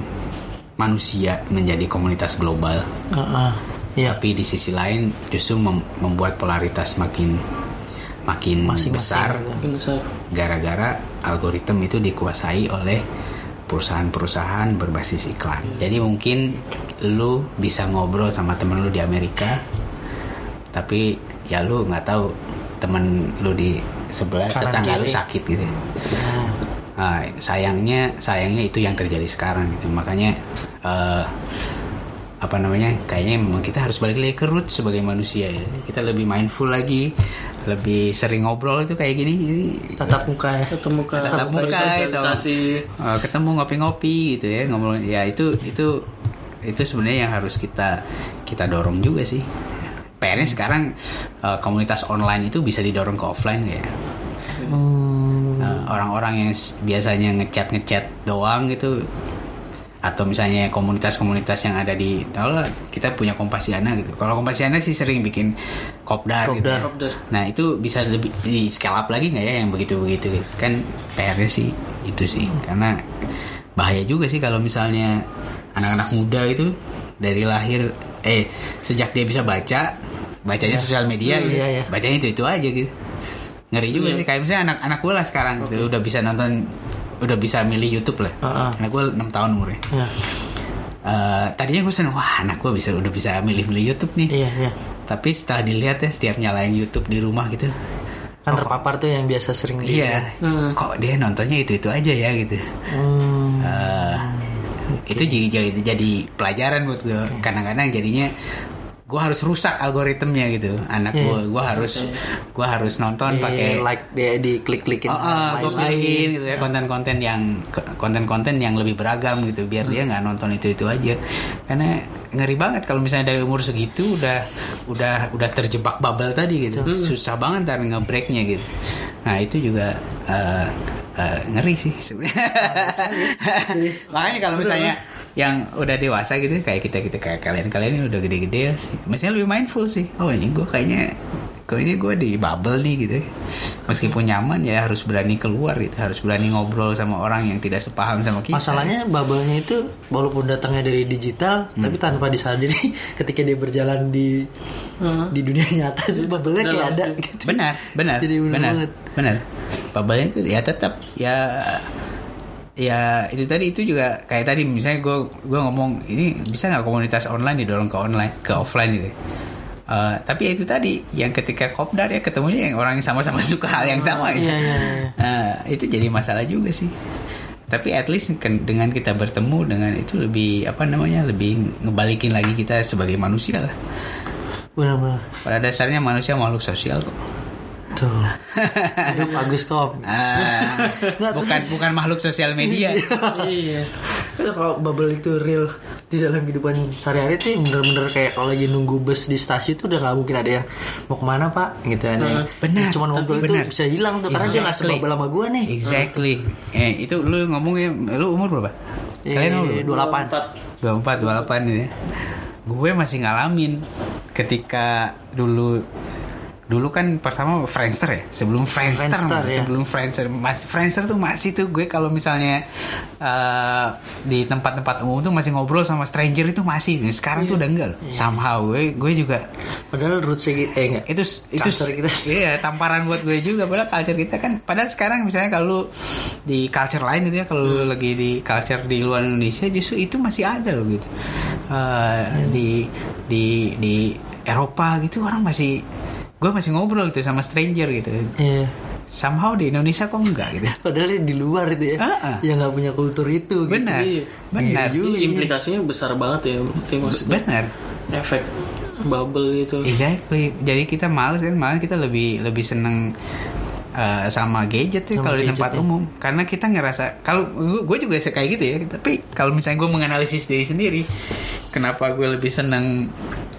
manusia menjadi komunitas global Heeh. Iya. tapi di sisi lain justru mem- membuat polaritas makin makin Masing-masing besar gara-gara algoritma itu dikuasai oleh perusahaan-perusahaan berbasis iklan. Jadi mungkin lu bisa ngobrol sama temen lu di Amerika, tapi ya lu nggak tahu temen lu di sebelah Kanan tetangga lu kiri. sakit gitu. Nah, sayangnya sayangnya itu yang terjadi sekarang gitu. Makanya eh, apa namanya? Kayaknya memang kita harus balik lagi ke root sebagai manusia ya. Kita lebih mindful lagi, lebih sering ngobrol itu kayak gini. Tatap muka ya. Ketemu muka, Tatap muka, sosialisasi. Uh, ketemu ngopi-ngopi gitu ya ngomong ya itu itu itu sebenarnya yang harus kita kita dorong juga sih PR-nya sekarang uh, komunitas online itu bisa didorong ke offline ya Hmm. Uh, orang-orang yang s- biasanya ngechat ngechat doang gitu atau misalnya komunitas-komunitas yang ada di kalau kita punya Kompasiana gitu. Kalau Kompasiana sih sering bikin kopdar, gitu Kopdar. Kopdar. nah itu bisa lebih di scale up lagi nggak ya yang begitu begitu kan PR-nya sih itu sih. Karena bahaya juga sih kalau misalnya anak-anak muda itu dari lahir eh sejak dia bisa baca bacanya sosial media gitu, iya, iya. bacanya itu itu aja gitu. Ngeri juga sih kayak misalnya anak-anak gue lah sekarang gitu, udah bisa nonton udah bisa milih YouTube lah. Heeh. anak gue 6 tahun umurnya. Ya. Eh, tadinya gue seneng wah anak gue bisa udah bisa milih-milih YouTube nih. Iya, iya. tapi setelah dilihat ya setiap nyalain YouTube di rumah gitu Kan terpapar tuh yang biasa sering iya. Kok dia nontonnya itu itu aja ya gitu. Hmm. Eh, itu jadi, jadi jadi pelajaran buat gue kadang-kadang jadinya gue harus rusak algoritmnya gitu anak Iya. gue gue harus gue harus nonton Iya, pakai like dia di klik-klikin Oh, oh, gue lain-lain. klikin gitu ya konten-konten yang konten-konten yang lebih beragam gitu biar dia nggak nonton itu itu aja. Karena ngeri banget kalau misalnya dari umur segitu udah udah udah terjebak bubble tadi gitu. Susah banget ntar ngebreaknya gitu. Nah itu juga eh, eh, ngeri sih sebenarnya. Makanya kalau misalnya yang udah dewasa gitu kayak kita kita kayak kalian kalian ini udah gede-gede. Mestinya lebih mindful sih. Oh ini gue kayaknya kok ini gue di bubble nih gitu. Meskipun nyaman ya harus berani keluar gitu. Harus berani ngobrol sama orang yang tidak sepaham sama kita. Masalahnya bubble-nya itu walaupun datangnya dari digital Hmm. tapi tanpa disadari ketika dia berjalan di di dunia nyata itu bubble-nya kayak ada gitu. benar benar Jadi benar banget. benar. Bubble itu ya tetap ya ya itu tadi itu juga kayak tadi misalnya gue gue ngomong ini bisa nggak komunitas online didorong ke online ke offline gitu Eh, tapi ya itu tadi yang ketika kopdar ya ketemunya yang orang yang sama-sama suka hal yang sama gitu. Iya, iya, iya. Nah, itu jadi masalah juga sih tapi at least ken- dengan kita bertemu dengan itu lebih apa namanya lebih ngebalikin lagi kita sebagai manusia lah Benar-benar. pada dasarnya manusia makhluk sosial kok Tuh. Hidup bagus kok. Ah, Nggak, bukan bukan makhluk sosial media. iya Kan kalau bubble itu real di dalam kehidupan sehari-hari tuh bener-bener kayak kalau lagi nunggu bus di stasiun tuh udah nggak mungkin ada yang mau ke mana pak gitu kan ya. benar. Cuma ngobrol Benar. itu bisa hilang tuh karena dia nggak Exactly. sebabel sama gua nih. Exactly. Eh itu lu ngomongnya lu umur berapa? Kalian umur Eh, berapa? 28. 24 28 ya. Gue masih ngalamin ketika dulu dulu kan pertama Friendster ya? Sebelum Friendster, Friendster, ya. sebelum Friendster. Masih Friendster tuh masih tuh gue kalau misalnya eh, di tempat-tempat umum tuh masih ngobrol sama stranger itu masih. Sekarang tuh udah enggak. Loh. somehow gue gue juga Padahal rootsnya gitu, eh enggak. itu itu kita. iya tamparan buat gue juga. Padahal culture kita kan padahal sekarang misalnya kalau di culture lain gitu ya kalau lu lagi di culture di luar Indonesia justru itu masih ada loh gitu. Eh, di di di Eropa gitu orang masih gue masih ngobrol gitu sama stranger gitu Iya. somehow di Indonesia kok enggak gitu Padahal dia di luar itu ya, ah. yang nggak punya kultur itu. gitu. benar Iya. benar Iya juga. Ini implikasinya besar banget ya maksudnya benar efek bubble itu Exactly. Jadi kita males kan, malah kita lebih lebih seneng uh, sama gadget tuh Sama kalau di tempat ya. umum. Karena kita ngerasa kalau gue juga kayak gitu ya. Tapi kalau misalnya gue menganalisis diri sendiri, kenapa gue lebih seneng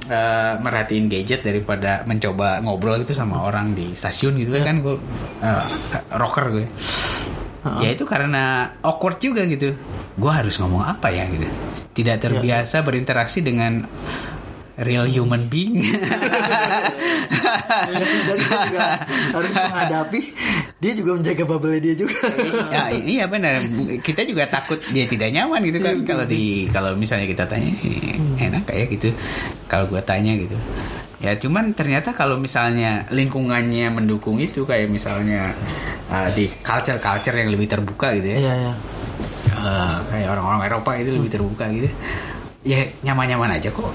uh, merhatiin gadget daripada mencoba ngobrol gitu sama orang di stasiun gitu kan gue uh, rocker gue. Ya itu karena awkward juga gitu. Gue harus ngomong apa ya gitu. Tidak terbiasa berinteraksi dengan real human being. Dan dia juga harus menghadapi, dia juga menjaga bubble dia juga. ya iya benar. Kita juga takut dia tidak nyaman gitu kan kalau di kalau misalnya kita tanya "Eh, enak kayak gitu. Kalau gua tanya gitu. Ya cuman ternyata kalau misalnya lingkungannya mendukung itu kayak misalnya uh, di culture-culture yang lebih terbuka gitu ya. Iya, iya. Uh, kayak orang-orang Eropa itu lebih terbuka gitu. Ya nyaman-nyaman aja kok.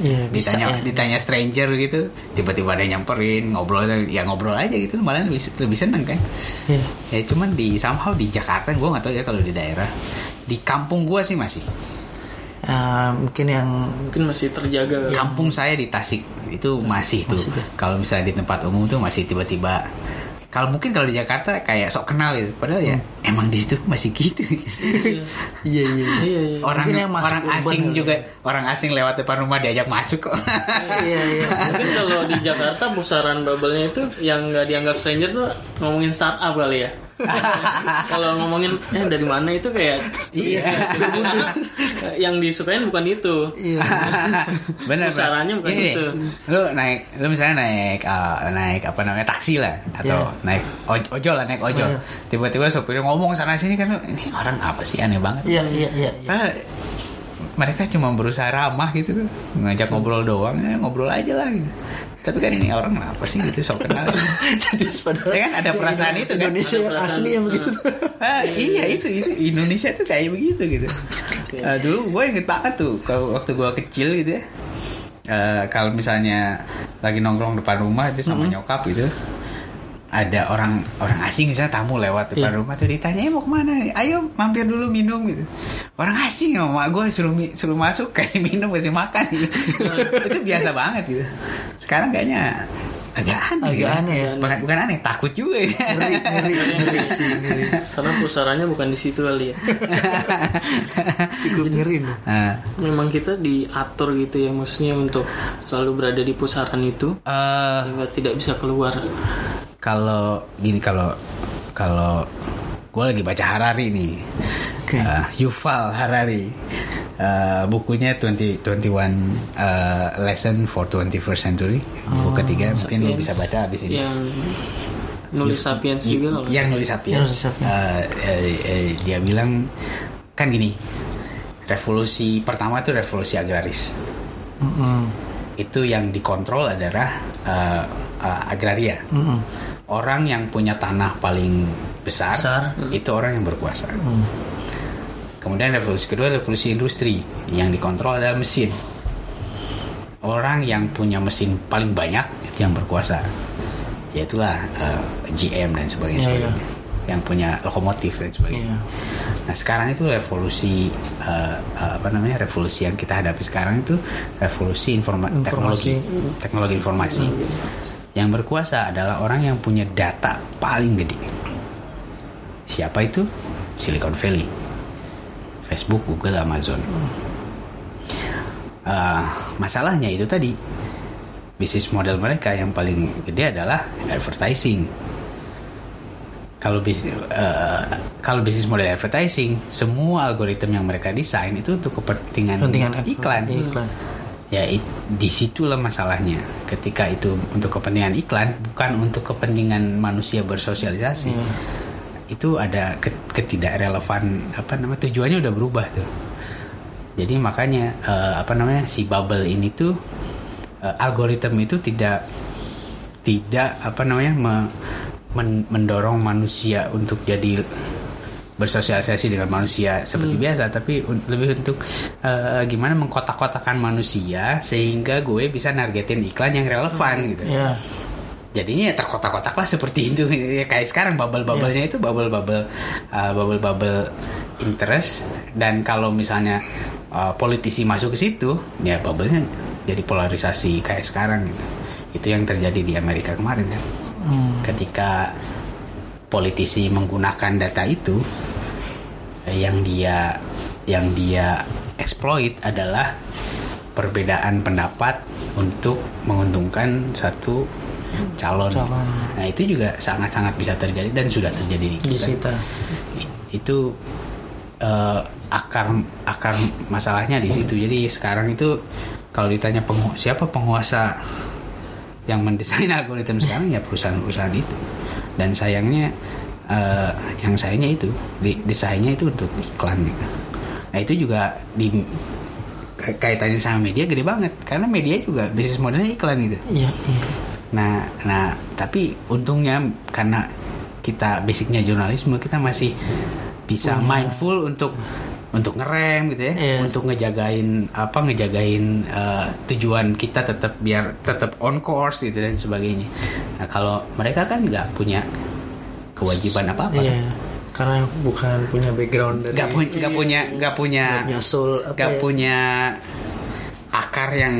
Iya, bisa ditanya ya. ditanya stranger gitu tiba-tiba ada yang nyamperin ngobrol ya ngobrol aja gitu malah lebih lebih seneng kan Iya. ya cuman di somehow di Jakarta gue nggak tahu ya kalau di daerah di kampung gue sih masih Ah, mungkin yang mungkin masih terjaga kampung saya di Tasik itu masih, tuh masih deh. kalau misalnya di tempat umum tuh masih tiba-tiba kalau mungkin kalau di Jakarta kayak sok kenal gitu padahal ya emang di situ masih gitu iya iya iya. iya iya orang Mungkin yang masuk orang urban asing kali. juga orang asing lewat depan rumah diajak masuk kok Iya iya. mungkin kalau di Jakarta pusaran bubble-nya itu yang nggak dianggap stranger tuh ngomongin startup kali ya Kalau ngomongin eh dari mana itu kayak Iya. yang disukain bukan itu. Iya. Bener, Pusarannya bukan Iya. itu. Lu naik, lu misalnya naik, uh, naik apa namanya taksi lah, atau Iya. naik oj- ojol lah, naik ojol. Iya. Tiba-tiba sopirnya ngomong sana sini kan, ini orang apa sih aneh banget. Iya, iya, iya. iya. Mereka cuma berusaha ramah gitu kan, ngajak ngobrol doang, ya, ngobrol aja lah. Gitu. Tapi kan ini orang apa sih gitu sok kenal. Jadi padahal Ya kan ada perasaan itu kan. Indonesia yang asli yang begitu. Ah, iya itu itu Indonesia tuh kayak begitu gitu. Ah, dulu gue inget banget tuh kalau waktu gue kecil gitu ya. eh, kalau misalnya lagi nongkrong depan rumah itu sama nyokap gitu ada orang orang asing misalnya tamu lewat depan Iya. rumah tuh ditanya "Eh, mau ke mana ayo mampir dulu minum gitu orang asing sama gue suruh suruh masuk kasih minum kasih makan gitu. itu biasa banget gitu sekarang kayaknya agak aneh Agak ya. aneh ya. bukan bukan aneh takut juga ya. Ngeri, ngeri, ngeri sih, ngeri. Karena pusarannya bukan di situ kali ya. Cukup ngeri loh. Nah, Memang kita diatur gitu ya maksudnya untuk selalu berada di pusaran itu eh, sehingga tidak bisa keluar. Kalau gini kalau kalau gue lagi baca Harari nih. Oke. Eh, Yuval Harari. Eh, bukunya 20 21 eh, lesson for 21st century. Buku ketiga mungkin lo bisa baca habis ini. Yang nulis sapiens juga kalau yang nulis Sapiens. Yang nulis Sapiens. Eh, eh, eh, dia bilang kan gini revolusi pertama itu revolusi agraris. Mm-mm. itu yang dikontrol adalah eh, eh, agraria. Mm-mm. Orang yang punya tanah paling besar, Besar. itu orang yang berkuasa. Mm. Kemudian revolusi kedua revolusi industri yang dikontrol adalah mesin. Orang yang punya mesin paling banyak itu yang berkuasa. Yaitulah eh, GM dan sebagainya, Iya, sebagainya. yang punya lokomotif dan sebagainya. Iya. Nah sekarang itu revolusi eh, eh, apa namanya revolusi yang kita hadapi sekarang itu revolusi informa teknologi Informasi. teknologi informasi. Yang berkuasa adalah orang yang punya data paling gede. Siapa itu? Silicon Valley, Facebook, Google, Amazon. Eh, masalahnya itu tadi bisnis model mereka yang paling gede adalah advertising kalau bisnis kalau bisnis model advertising semua algoritma yang mereka desain itu untuk kepentingan, Kepentingan iklan iklan. Ya it, di situlah masalahnya. Ketika itu untuk kepentingan iklan bukan untuk kepentingan manusia bersosialisasi. Iya. itu ada ke- ketidakrelevan apa namanya tujuannya udah berubah tuh. Jadi makanya eh, apa namanya si bubble ini tuh eh, algoritma itu tidak tidak apa namanya me- men- mendorong manusia untuk jadi bersosialisasi dengan manusia seperti biasa tapi un- lebih untuk eh, gimana mengkotak-kotakan manusia sehingga gue bisa nargetin iklan yang relevan gitu. Iya. jadinya ya terkotak-kotak lah seperti itu. Ya kayak sekarang bubble-bubblenya itu bubble-bubble uh, bubble-bubble interest. Dan kalau misalnya uh, politisi masuk ke situ ya bubble-nya jadi polarisasi kayak sekarang gitu. Itu yang terjadi di Amerika kemarin kan. Hmm. ketika politisi menggunakan data itu yang dia yang dia exploit adalah perbedaan pendapat untuk menguntungkan satu calon. Calon. Nah itu juga sangat-sangat bisa terjadi dan sudah terjadi di Di kita. kita. Itu eh, akar akar masalahnya di situ. Jadi sekarang itu kalau ditanya pengu- siapa penguasa yang mendesain algoritma sekarang ya perusahaan-perusahaan itu. Dan sayangnya eh, yang sayangnya itu di- desainnya itu untuk iklan. gitu. Nah itu juga di ka- kaitannya sama media gede banget karena media juga bisnis modelnya iklan gitu. Iya. iya. Nah, nah, tapi untungnya karena kita basicnya jurnalisme, kita masih bisa mindful untuk untuk ngerem gitu ya, Iya. untuk ngejagain apa ngejagain eh, tujuan kita tetap biar tetap on course gitu dan sebagainya. Nah, kalau mereka kan nggak punya kewajiban apa-apa. Iya. Karena bukan punya background dari Nggak punya nggak punya nggak punya nggak punya soul apa nggak ya? punya akar yang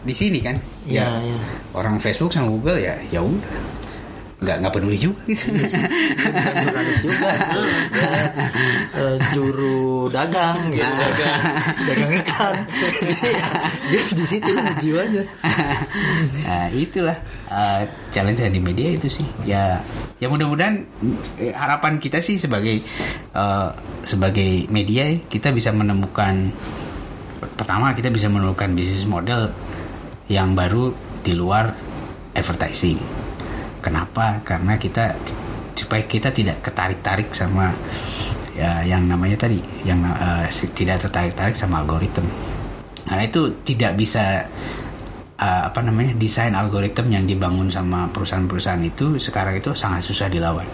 di sini kan. Iya, Ya, iya. orang Facebook sama Google ya ya udah nggak nggak peduli juga gitu jurnalis juga eh, juru dagang gitu. dagang ikan. Dia, di situ lah jiwanya. nah itulah uh, challenge di media itu sih ya ya mudah-mudahan eh, harapan kita sih sebagai uh, sebagai media kita bisa menemukan pertama kita bisa menemukan bisnis model yang baru di luar advertising kenapa? Karena kita supaya kita tidak ketarik-tarik sama ya yang namanya tadi yang uh, tidak tertarik-tarik sama algoritma karena itu tidak bisa uh, apa namanya desain algoritma yang dibangun sama perusahaan-perusahaan itu sekarang itu sangat susah dilawan.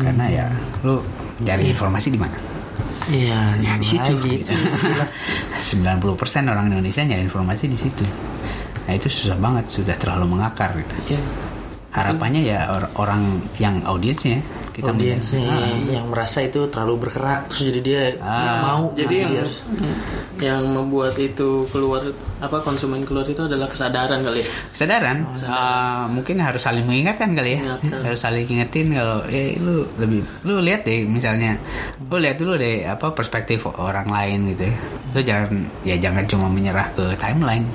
Karena ya lu cari informasi di mana? Iya, ya di situ gitu. 90% orang Indonesia nyari informasi di situ nah itu susah banget sudah terlalu mengakar gitu Iya. harapannya ya or- orang yang audiensnya kita Audiens melihat, nih ah, yang merasa itu terlalu bergerak terus jadi dia Ah, mau. Jadi nah, yang dia. yang membuat itu keluar apa konsumen keluar itu adalah kesadaran kali ya. kesadaran? Uh, mungkin harus saling mengingatkan kali ya. Ingatkan. harus saling ingetin kalau eh lu lebih lu lihat deh misalnya. Lu lihat dulu deh apa perspektif orang lain gitu ya. Lu jangan ya jangan cuma menyerah ke timeline.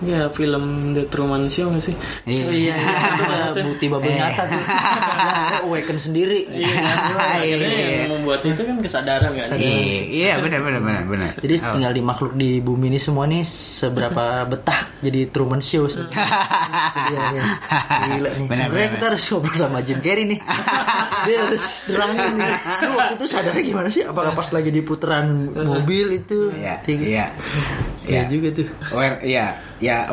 Ya film The Truman Show sih? Oh iya, iya, itu bukti babel nyata tuh. Awaken sendiri. Akhirnya iya. yang membuat itu kan kesadaran kan. iya iya benar benar benar benar Jadi Oh. tinggal di makhluk di bumi ini semua nih seberapa betah jadi Truman Show. Iya, iya. Gila nih. Benar, Sebenarnya benar, kita harus ngobrol sama Jim Carrey nih. Dia harus terangin nih. Lu waktu itu sadarnya gimana sih? Apakah pas lagi di putaran mobil itu? Iya, Kayak- iya. Iya Iya. juga tuh. Aware, ya, ya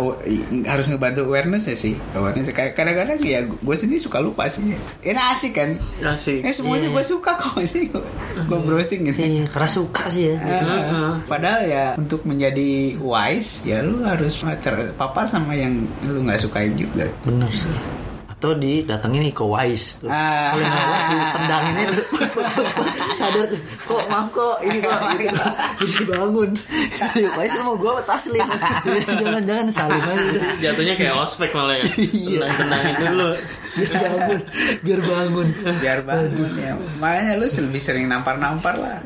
harus ngebantu awareness ya sih. Awareness Kadang- kadang-kadang ya gue sendiri suka lupa sih. Ini asik kan? Asik. Eh semuanya gue suka kok sih. Gue browsing gitu. Iya, karena suka sih ya. Ah, padahal ya untuk menjadi wise ya lu harus terpapar sama yang lu nggak sukain juga. Bener sih. Atau didatengin Iko Wise tuh. Ah. Kalau yang Wise ditendanginnya. Sadar tuh. Kok maaf kok ini kok gitu. Jadi bangun. Iko Wise mau gue taslim. Jangan-jangan salim aja. Jatuhnya kayak ospek malah ya. Iya. Tenang-tenangin dulu. Biar bangun. Biar bangun. Biar bangun ya. Makanya lu lebih sering nampar-nampar lah.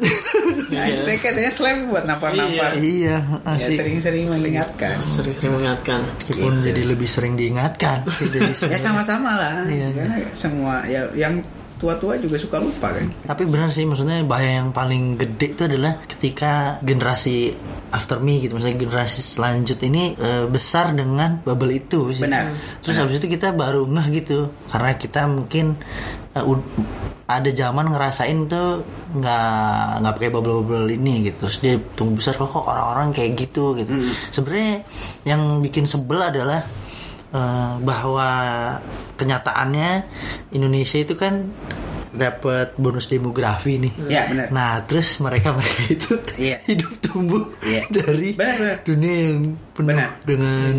Nah, Iya. itu katanya slam buat nampar-nampar. Iya, Ya asik. sering-sering mengingatkan. Sering-sering mengingatkan. Meskipun jadi lebih sering diingatkan. dari Ya semua. sama-sama lah. Iya, Karena semua ya yang tua-tua juga suka lupa kan. Tapi benar sih maksudnya bahaya yang paling gede itu adalah ketika generasi after me gitu maksudnya generasi selanjut ini eh, besar dengan bubble itu sih. Benar. Terus habis itu kita baru ngeh gitu karena kita mungkin ud- ada zaman ngerasain tuh nggak nggak pakai bubble-bubble ini gitu. Terus dia tumbuh besar kok kok orang-orang kayak gitu gitu. Sebenarnya yang bikin sebel adalah eh, bahwa kenyataannya Indonesia itu kan dapat bonus demografi nih. Iya, benar. Nah, terus mereka mereka itu Iya. hidup tumbuh Iya. dari Benar, benar. dunia yang penuh Benar. dengan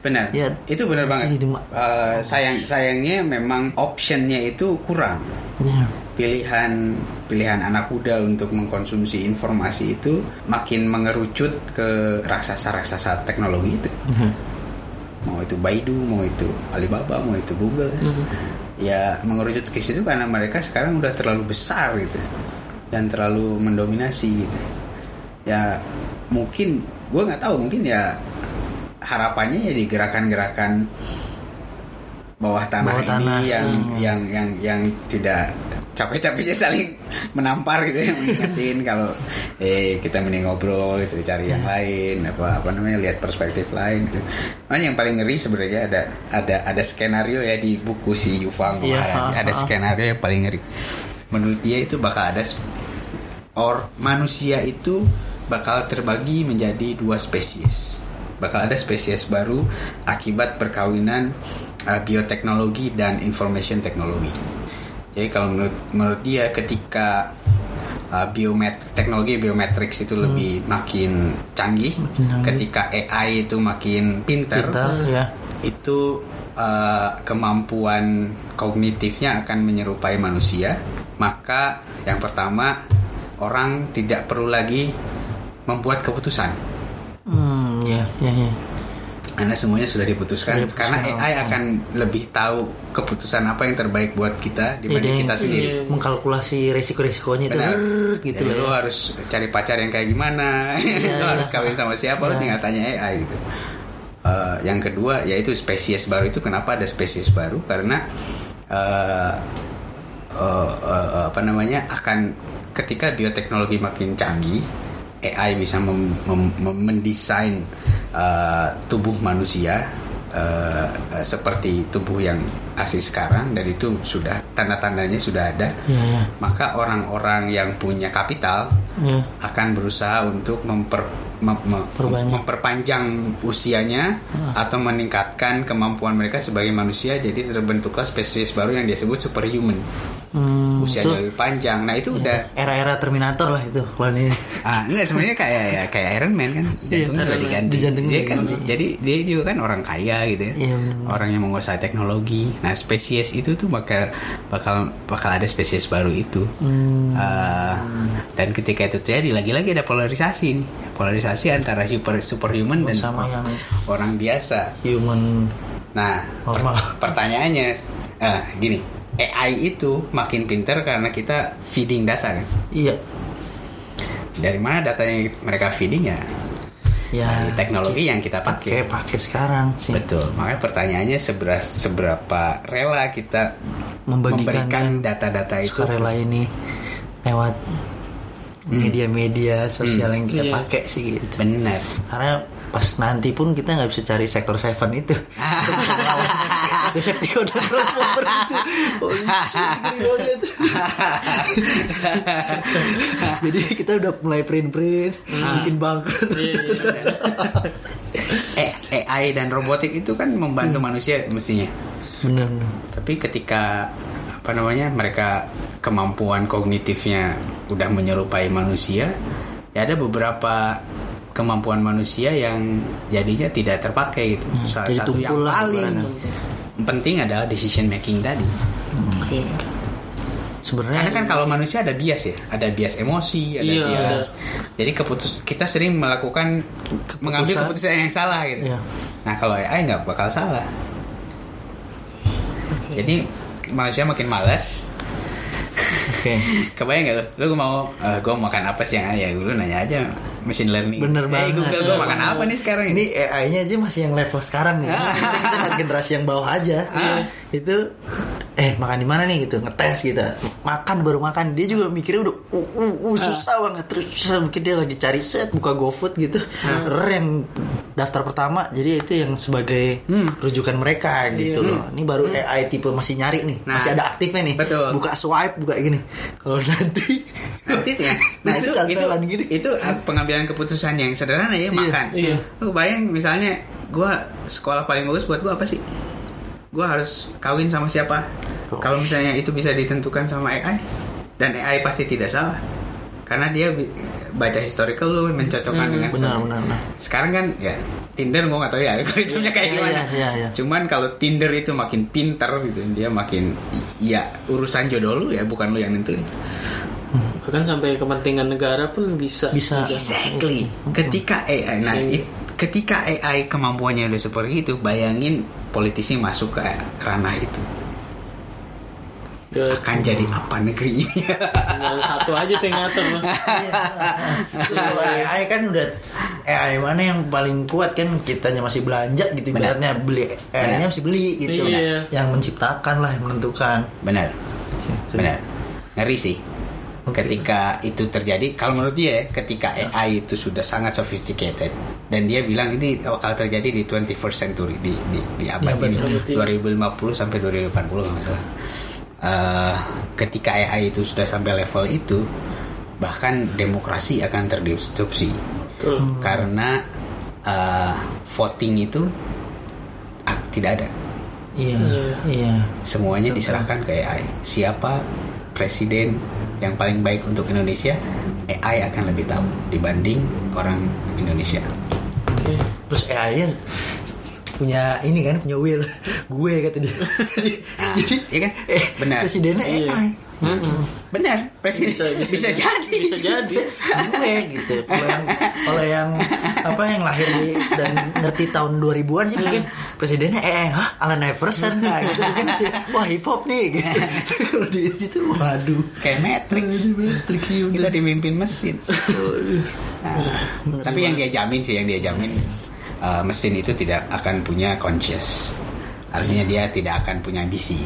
Benar. Ya, itu benar banget. itu Eh, sayang sayangnya memang optionnya itu kurang. ya, Pilihan pilihan anak muda untuk mengkonsumsi informasi itu makin mengerucut ke raksasa-raksasa teknologi itu. Mhm. Mau itu Baidu, mau itu Alibaba, mau itu Google. Ya mengerucut ke situ karena mereka sekarang udah terlalu besar gitu dan terlalu mendominasi gitu. Ya mungkin gue nggak tahu mungkin ya harapannya ya di gerakan-gerakan bawah tanah Bawah ini tanah, yang hmm. yang yang yang tidak capek-capeknya saling menampar gitu ya mengingetin kalau eh kita mending ngobrol gitu cari yang lain apa apa namanya lihat perspektif lain gitu. Makanya yang paling ngeri sebenarnya ada ada ada skenario ya di buku si Yuval Noah Iya, ha, ada skenario yang paling ngeri. Menurut dia itu bakal ada or manusia itu bakal terbagi menjadi dua spesies. Bakal ada spesies baru akibat perkawinan uh, bioteknologi dan information technology. Jadi kalau menurut menurut dia ketika uh, biomet teknologi biometrics itu lebih makin canggih, canggih. ketika AI itu makin pinter, Pintar, ya. itu uh, kemampuan kognitifnya akan menyerupai manusia. Maka yang pertama orang tidak perlu lagi membuat keputusan. Hmm, ya, ya, ya. Karena semuanya sudah diputuskan Sudah diputuskan, karena AI akan lebih tahu keputusan apa yang terbaik buat kita dibanding Iya, kita iya. sendiri. mengkalkulasi resiko-resikonya itu Benar. Gitu Jadi ya. lu harus cari pacar yang kayak gimana, lu iya. harus kawin sama siapa, lu Iya. tinggal tanya AI gitu. Eh, yang kedua yaitu spesies baru itu kenapa ada spesies baru karena eh, eh, eh, apa namanya akan ketika bioteknologi makin canggih AI bisa mem- mem- mem- mendesain eh, tubuh manusia eh, eh, seperti tubuh yang asli sekarang dan itu sudah tanda-tandanya sudah ada Iya, iya. maka orang-orang yang punya kapital Iya. akan berusaha untuk memper, mem- mem- Perbanyak. memperpanjang usianya atau meningkatkan kemampuan mereka sebagai manusia jadi terbentuklah spesies baru yang disebut superhuman Hmm, usianya itu lebih panjang nah itu udah era-era Terminator lah itu kalau ini ah enggak sebenarnya kayak ya kayak Iron Man kan jantungnya udah diganti Di jantungnya dia kan diganti. jadi dia juga kan orang kaya gitu ya Iya, benar. orang yang menguasai teknologi nah spesies itu tuh bakal bakal bakal ada spesies baru itu. Hmm. Ah, dan ketika itu terjadi lagi-lagi ada polarisasi nih. Polarisasi antara super superhuman dan sama yang orang biasa. human. Nah normal. pertanyaannya eh, gini AI itu makin pinter karena kita feeding data kan? Iya. Dari mana data yang mereka feeding ya ya. Dari teknologi yang kita pakai. Pakai pakai sekarang sih. Betul. Makanya pertanyaannya seberapa seberapa rela kita membagikan memberikan data-data itu. sukarela ini lewat media-media sosial yang kita Iya. pakai sih gitu. Benar. Karena pas nanti pun kita nggak bisa cari sektor seven itu. Decepticon dan Transformer itu. Oh, jadi kita udah mulai print-print bikin bangkrut. Eh, AI dan robotik itu kan membantu manusia mestinya. Bener bener tapi ketika apa namanya mereka kemampuan kognitifnya udah menyerupai manusia ya ada beberapa kemampuan manusia yang jadinya tidak terpakai gitu. Salah jadi satu yang paling penting adalah decision making tadi. Oke. sebenarnya karena kan kalau manusia ada bias ya ada bias emosi ada Iya, bias jadi keputus kita sering melakukan mengambil keputusan yang salah gitu. Iya. nah kalau AI nggak bakal salah. Jadi manusia makin malas oke. Kebayang gak lu? Lu mau eh, gue makan apa sih yang ya lu nanya aja machine learning. Bener Eh, banget. Google gue makan apa nih sekarang ini? AI-nya aja masih yang level sekarang nih. Ah. Kita, kita generasi yang bawah aja. Itu eh makan di mana nih gitu, ngetes gitu. Makan baru makan. Dia juga mikirnya udah uh, uh, uh, susah banget terus susah mungkin dia lagi cari set buka GoFood gitu. Er yang daftar pertama jadi itu yang sebagai rujukan mereka gitu loh. Ini baru AI tipe masih nyari nih, Nah, masih ada aktifnya nih. betul. Buka swipe, buka gini. Kalau nanti Nanti ya. Nah Nanti itu itu cantelan gini. itu pengambilan keputusan yang sederhana ya makan. iya. Lu bayang misalnya gue sekolah paling bagus buat gue apa sih? Gue harus kawin sama siapa? Kalau misalnya itu bisa ditentukan sama AI dan AI pasti tidak salah. Karena dia baca historical lu mencocokkan dengan benar, benar, benar. sekarang kan ya Tinder gue gak tahu ya algoritmanya kayak Iya, gimana. iya, iya, iya. cuman kalau Tinder itu makin pinter gitu dia makin ya urusan jodoh lu ya bukan lu yang nentuin. Bahkan sampai kepentingan negara pun bisa. bisa. Exactly. Ketika AI nah it- ketika AI kemampuannya udah seperti itu bayangin politisi masuk ke ranah itu Udah akan jadi apa negeri ini tinggal satu aja tuh ngatur. Terus kalau AI kan udah AI mana yang paling kuat kan kitanya masih belanja gitu Benar. ibaratnya beli AI-nya masih beli gitu. Iya. Yang menciptakan lah yang menentukan. benar Gitu. benar ngeri sih ketika itu terjadi kalau menurut dia ya, ketika AI itu sudah sangat sophisticated dan dia bilang ini bakal terjadi di 21st century di di, di abad Iya, ini betul. 2050 sampai 2080 kalau nggak salah. Eh, ketika AI itu sudah sampai level itu bahkan demokrasi akan terdisrupsi Betul. karena eh, voting itu ah, tidak ada Iya. Iya. Iya. semuanya diserahkan ke AI. Siapa presiden yang paling baik untuk Indonesia? AI akan lebih tahu dibanding orang Indonesia. Oke. Terus AI-nya punya ini kan punya will gue kata dia. jadi iya kan? eh, Benar. presidennya Iya. AI Benar, presiden bisa, bisa, jadi. bisa jadi. Gue gitu kalau yang kalau yang apa yang lahir di, dan ngerti tahun 2000-an sih mungkin presidennya eh hah Alan Iverson nah gitu. Mungkin sih wah hip hop nih gitu. Kalau di situ waduh. Kayak Matrix. Matrix iya Kita dipimpin mesin. Nah, tapi yang dia jamin sih, yang dia jamin uh, mesin itu tidak akan punya conscious. Artinya dia tidak akan punya ambisi.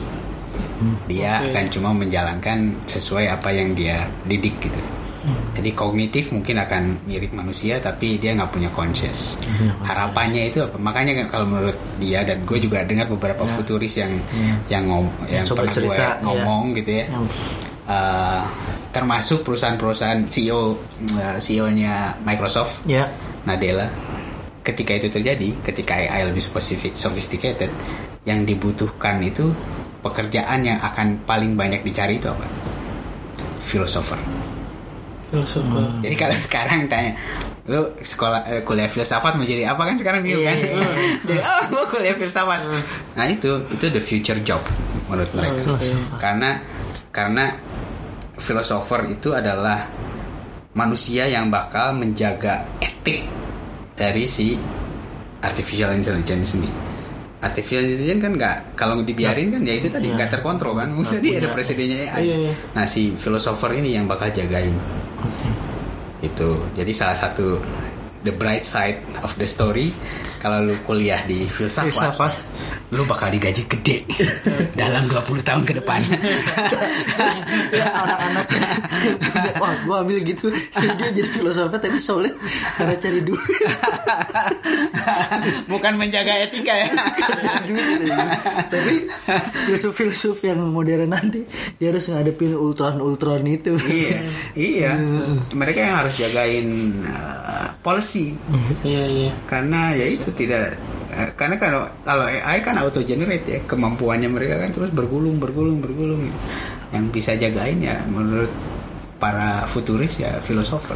Dia Oke. akan cuma menjalankan sesuai apa yang dia didik gitu. Jadi kognitif mungkin akan mirip manusia tapi dia nggak punya conscious. Harapannya itu apa? Makanya kan kalau menurut dia dan gue juga dengar beberapa futuris yang yang ngom yang Coba pernah gue cerita, ya. ngomong gitu ya. Uh, termasuk perusahaan-perusahaan CEO uh, CEO-nya Microsoft ya Nadella ketika itu terjadi ketika AI lebih spesifik sophisticated yang dibutuhkan itu pekerjaan yang akan paling banyak dicari itu apa? Filosofer filosofer jadi kalau sekarang tanya lu sekolah eh, kuliah filsafat mau jadi apa kan sekarang bingung kan jadi oh gua kuliah filsafat. Nah itu itu the future job menurut mereka. Oke. karena karena filosofer itu adalah manusia yang bakal menjaga etik dari si artificial intelligence ini. Artificial intelligence kan nggak kalau dibiarin kan ya itu tadi nggak terkontrol kan. Tadi ada presidennya AI. Iya, iya. Nah si filosofer ini yang bakal jagain oke itu. Jadi salah satu the bright side of the story kalau lu kuliah di filsafat, Filsafat. Lu bakal digaji gede. Dalam 20 tahun ke depan. ya anak-anak. Wah gue ambil gitu. Dia jadi filosofer tapi soalnya karena cari duit. Bukan menjaga etika ya. duit gitu ya. tapi filsuf-filsuf yang modern nanti dia harus ngadepin ultron ultron itu. Iya, iya. Mereka yang harus jagain uh, policy. Iya iya. Karena ya itu tidak karena kalau kalau AI kan auto generate ya kemampuannya mereka kan terus bergulung bergulung bergulung. Yang bisa jagain ya menurut para futuris ya filosofer.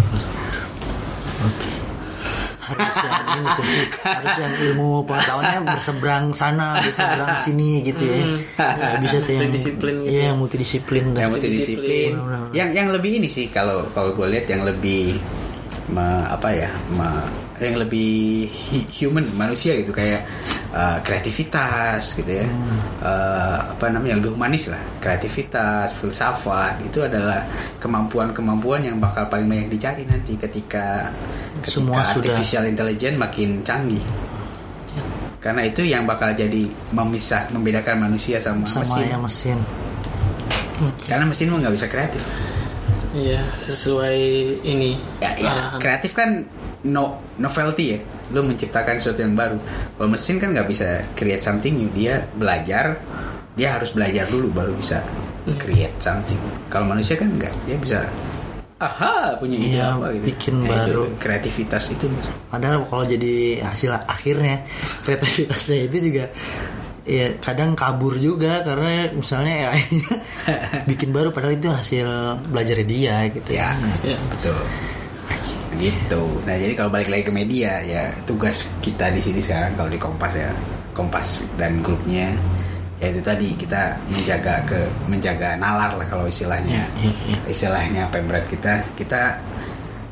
Harus yang ini tuh harus yang ilmu pengetahuannya berseberang sana berseberang sini gitu ya. Nggak bisa tuh yang Multidisiplin gitu iya ya. multidisiplin yang dan multidisiplin. Yang yang lebih ini sih kalau kalau gue lihat yang lebih me- apa ya me- yang lebih human manusia gitu kayak uh, kreativitas gitu ya. Uh, apa namanya lebih humanis lah. Kreativitas filsafat itu adalah kemampuan-kemampuan yang bakal paling banyak dicari nanti ketika ketika Semua sudah- artificial intelligence makin canggih. Karena itu yang bakal jadi memisah membedakan manusia sama, sama mesin. yang mesin. Karena mesin mah nggak bisa kreatif. Iya sesuai ini ya, ya arahan. kreatif kan no novelty ya. Lu menciptakan sesuatu yang baru. Kalau mesin kan nggak bisa create something new. Dia belajar dia harus belajar dulu baru bisa create something. Kalau manusia kan nggak. Dia bisa aha punya ide Iya, apa gitu. bikin itu baru. kreativitas itu. Padahal kalau jadi hasil akhirnya kreativitasnya itu juga ya kadang kabur juga karena misalnya AI-nya bikin baru padahal itu hasil belajar dia gitu. Ya Ya. betul gitu. Nah jadi kalau balik lagi ke media ya tugas kita di sini sekarang kalau di Kompas ya Kompas dan grupnya ya itu tadi kita menjaga ke menjaga nalar lah kalau istilahnya. Iya, iya. istilahnya pemret kita? Kita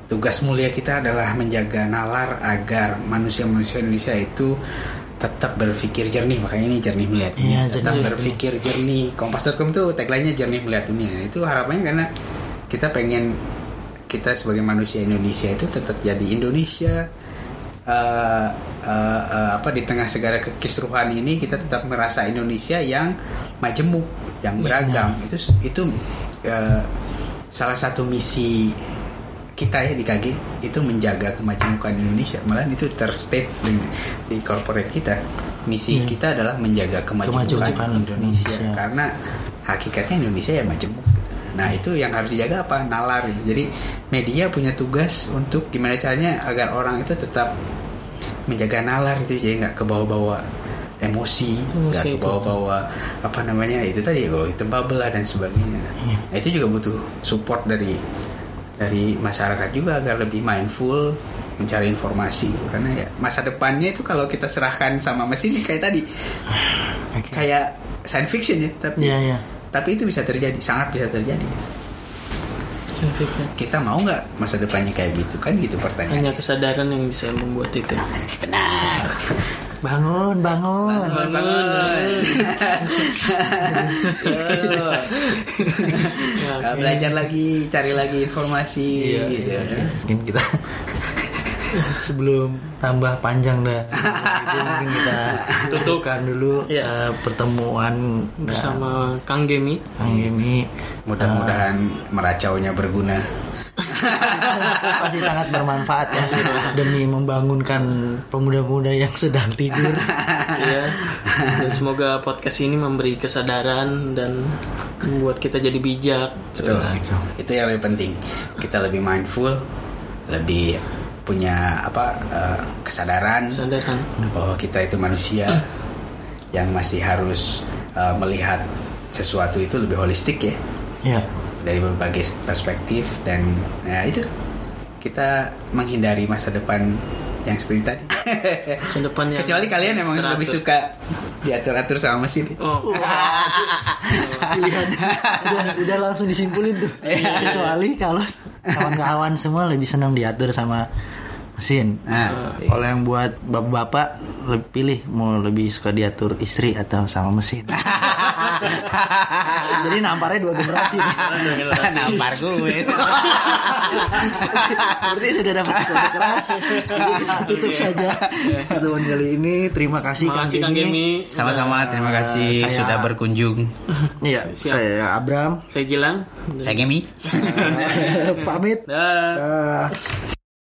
tugas mulia kita adalah menjaga nalar agar manusia-manusia Indonesia itu tetap berpikir jernih. Makanya ini jernih melihat dunia. Iya, tetap jernih. berpikir jernih. Kompas.com tuh tagline-nya jernih melihat dunia. Itu harapannya karena kita pengen kita sebagai manusia Indonesia itu tetap jadi Indonesia eh, eh, eh, apa di tengah segala kekisruhan ini kita tetap merasa Indonesia yang majemuk yang beragam itu itu eh, salah satu misi kita ya di KG itu menjaga kemajemukan Indonesia malah itu terstate di, di corporate kita misi Iya. kita adalah menjaga kemajemukan, Kemajemukan Indonesia. Indonesia. karena hakikatnya Indonesia ya majemuk nah itu yang harus dijaga apa nalar gitu. jadi media punya tugas untuk gimana caranya agar orang itu tetap menjaga nalar itu jadi nggak kebawa-bawa emosi nggak Emosi kebawa-bawa apa namanya itu tadi kalau itu bubble lah dan sebagainya Iya. nah, itu juga butuh support dari dari masyarakat juga agar lebih mindful mencari informasi karena ya masa depannya itu kalau kita serahkan sama mesin kayak tadi Oke. kayak science fiction ya tapi Iya, iya. Tapi itu bisa terjadi sangat bisa terjadi. Kita mau nggak masa depannya kayak gitu? Kan gitu pertanyaan. Hanya kesadaran yang bisa membuat itu. Benar. Bangun, bangun. Ya, Nah, belajar lagi cari lagi informasi gitu. Mungkin kita sebelum tambah panjang dah. Itu mungkin kita tutupkan dulu Iya. eh, pertemuan bersama Kang Gemi Kang Gemi. mudah-mudahan meracaunya berguna pasti sangat bermanfaat ya demi membangunkan pemuda-pemuda yang sedang tidur. ya dan semoga podcast ini memberi kesadaran dan membuat kita jadi bijak Betul. Itu yang lebih penting. Kita lebih mindful, lebih punya apa eh, kesadaran kesadaran bahwa kita itu manusia yang masih harus eh, melihat sesuatu itu lebih holistik ya Ya. dari berbagai perspektif dan ya itu kita menghindari masa depan yang seperti tadi. masa depan yang Kecuali kalian emang teratur. lebih suka diatur-atur sama mesin. oh Pilihan udah, udah langsung disimpulin tuh. Kecuali kalau kawan-kawan semua lebih senang diatur sama mesin. Nah, Kalau yang buat bapak-bapak lebih pilih mau lebih suka diatur istri atau sama mesin. Jadi namparnya dua generasi. nampar gue. Seperti sudah dapat kode keras. Tutup saja pertemuan kali ini. Terima kasih Kang Gemi. Sama-sama, terima kasih Saya- sudah berkunjung. Iya, saya Abram. saya Gilang Saya Gemi. Pamit. Dah.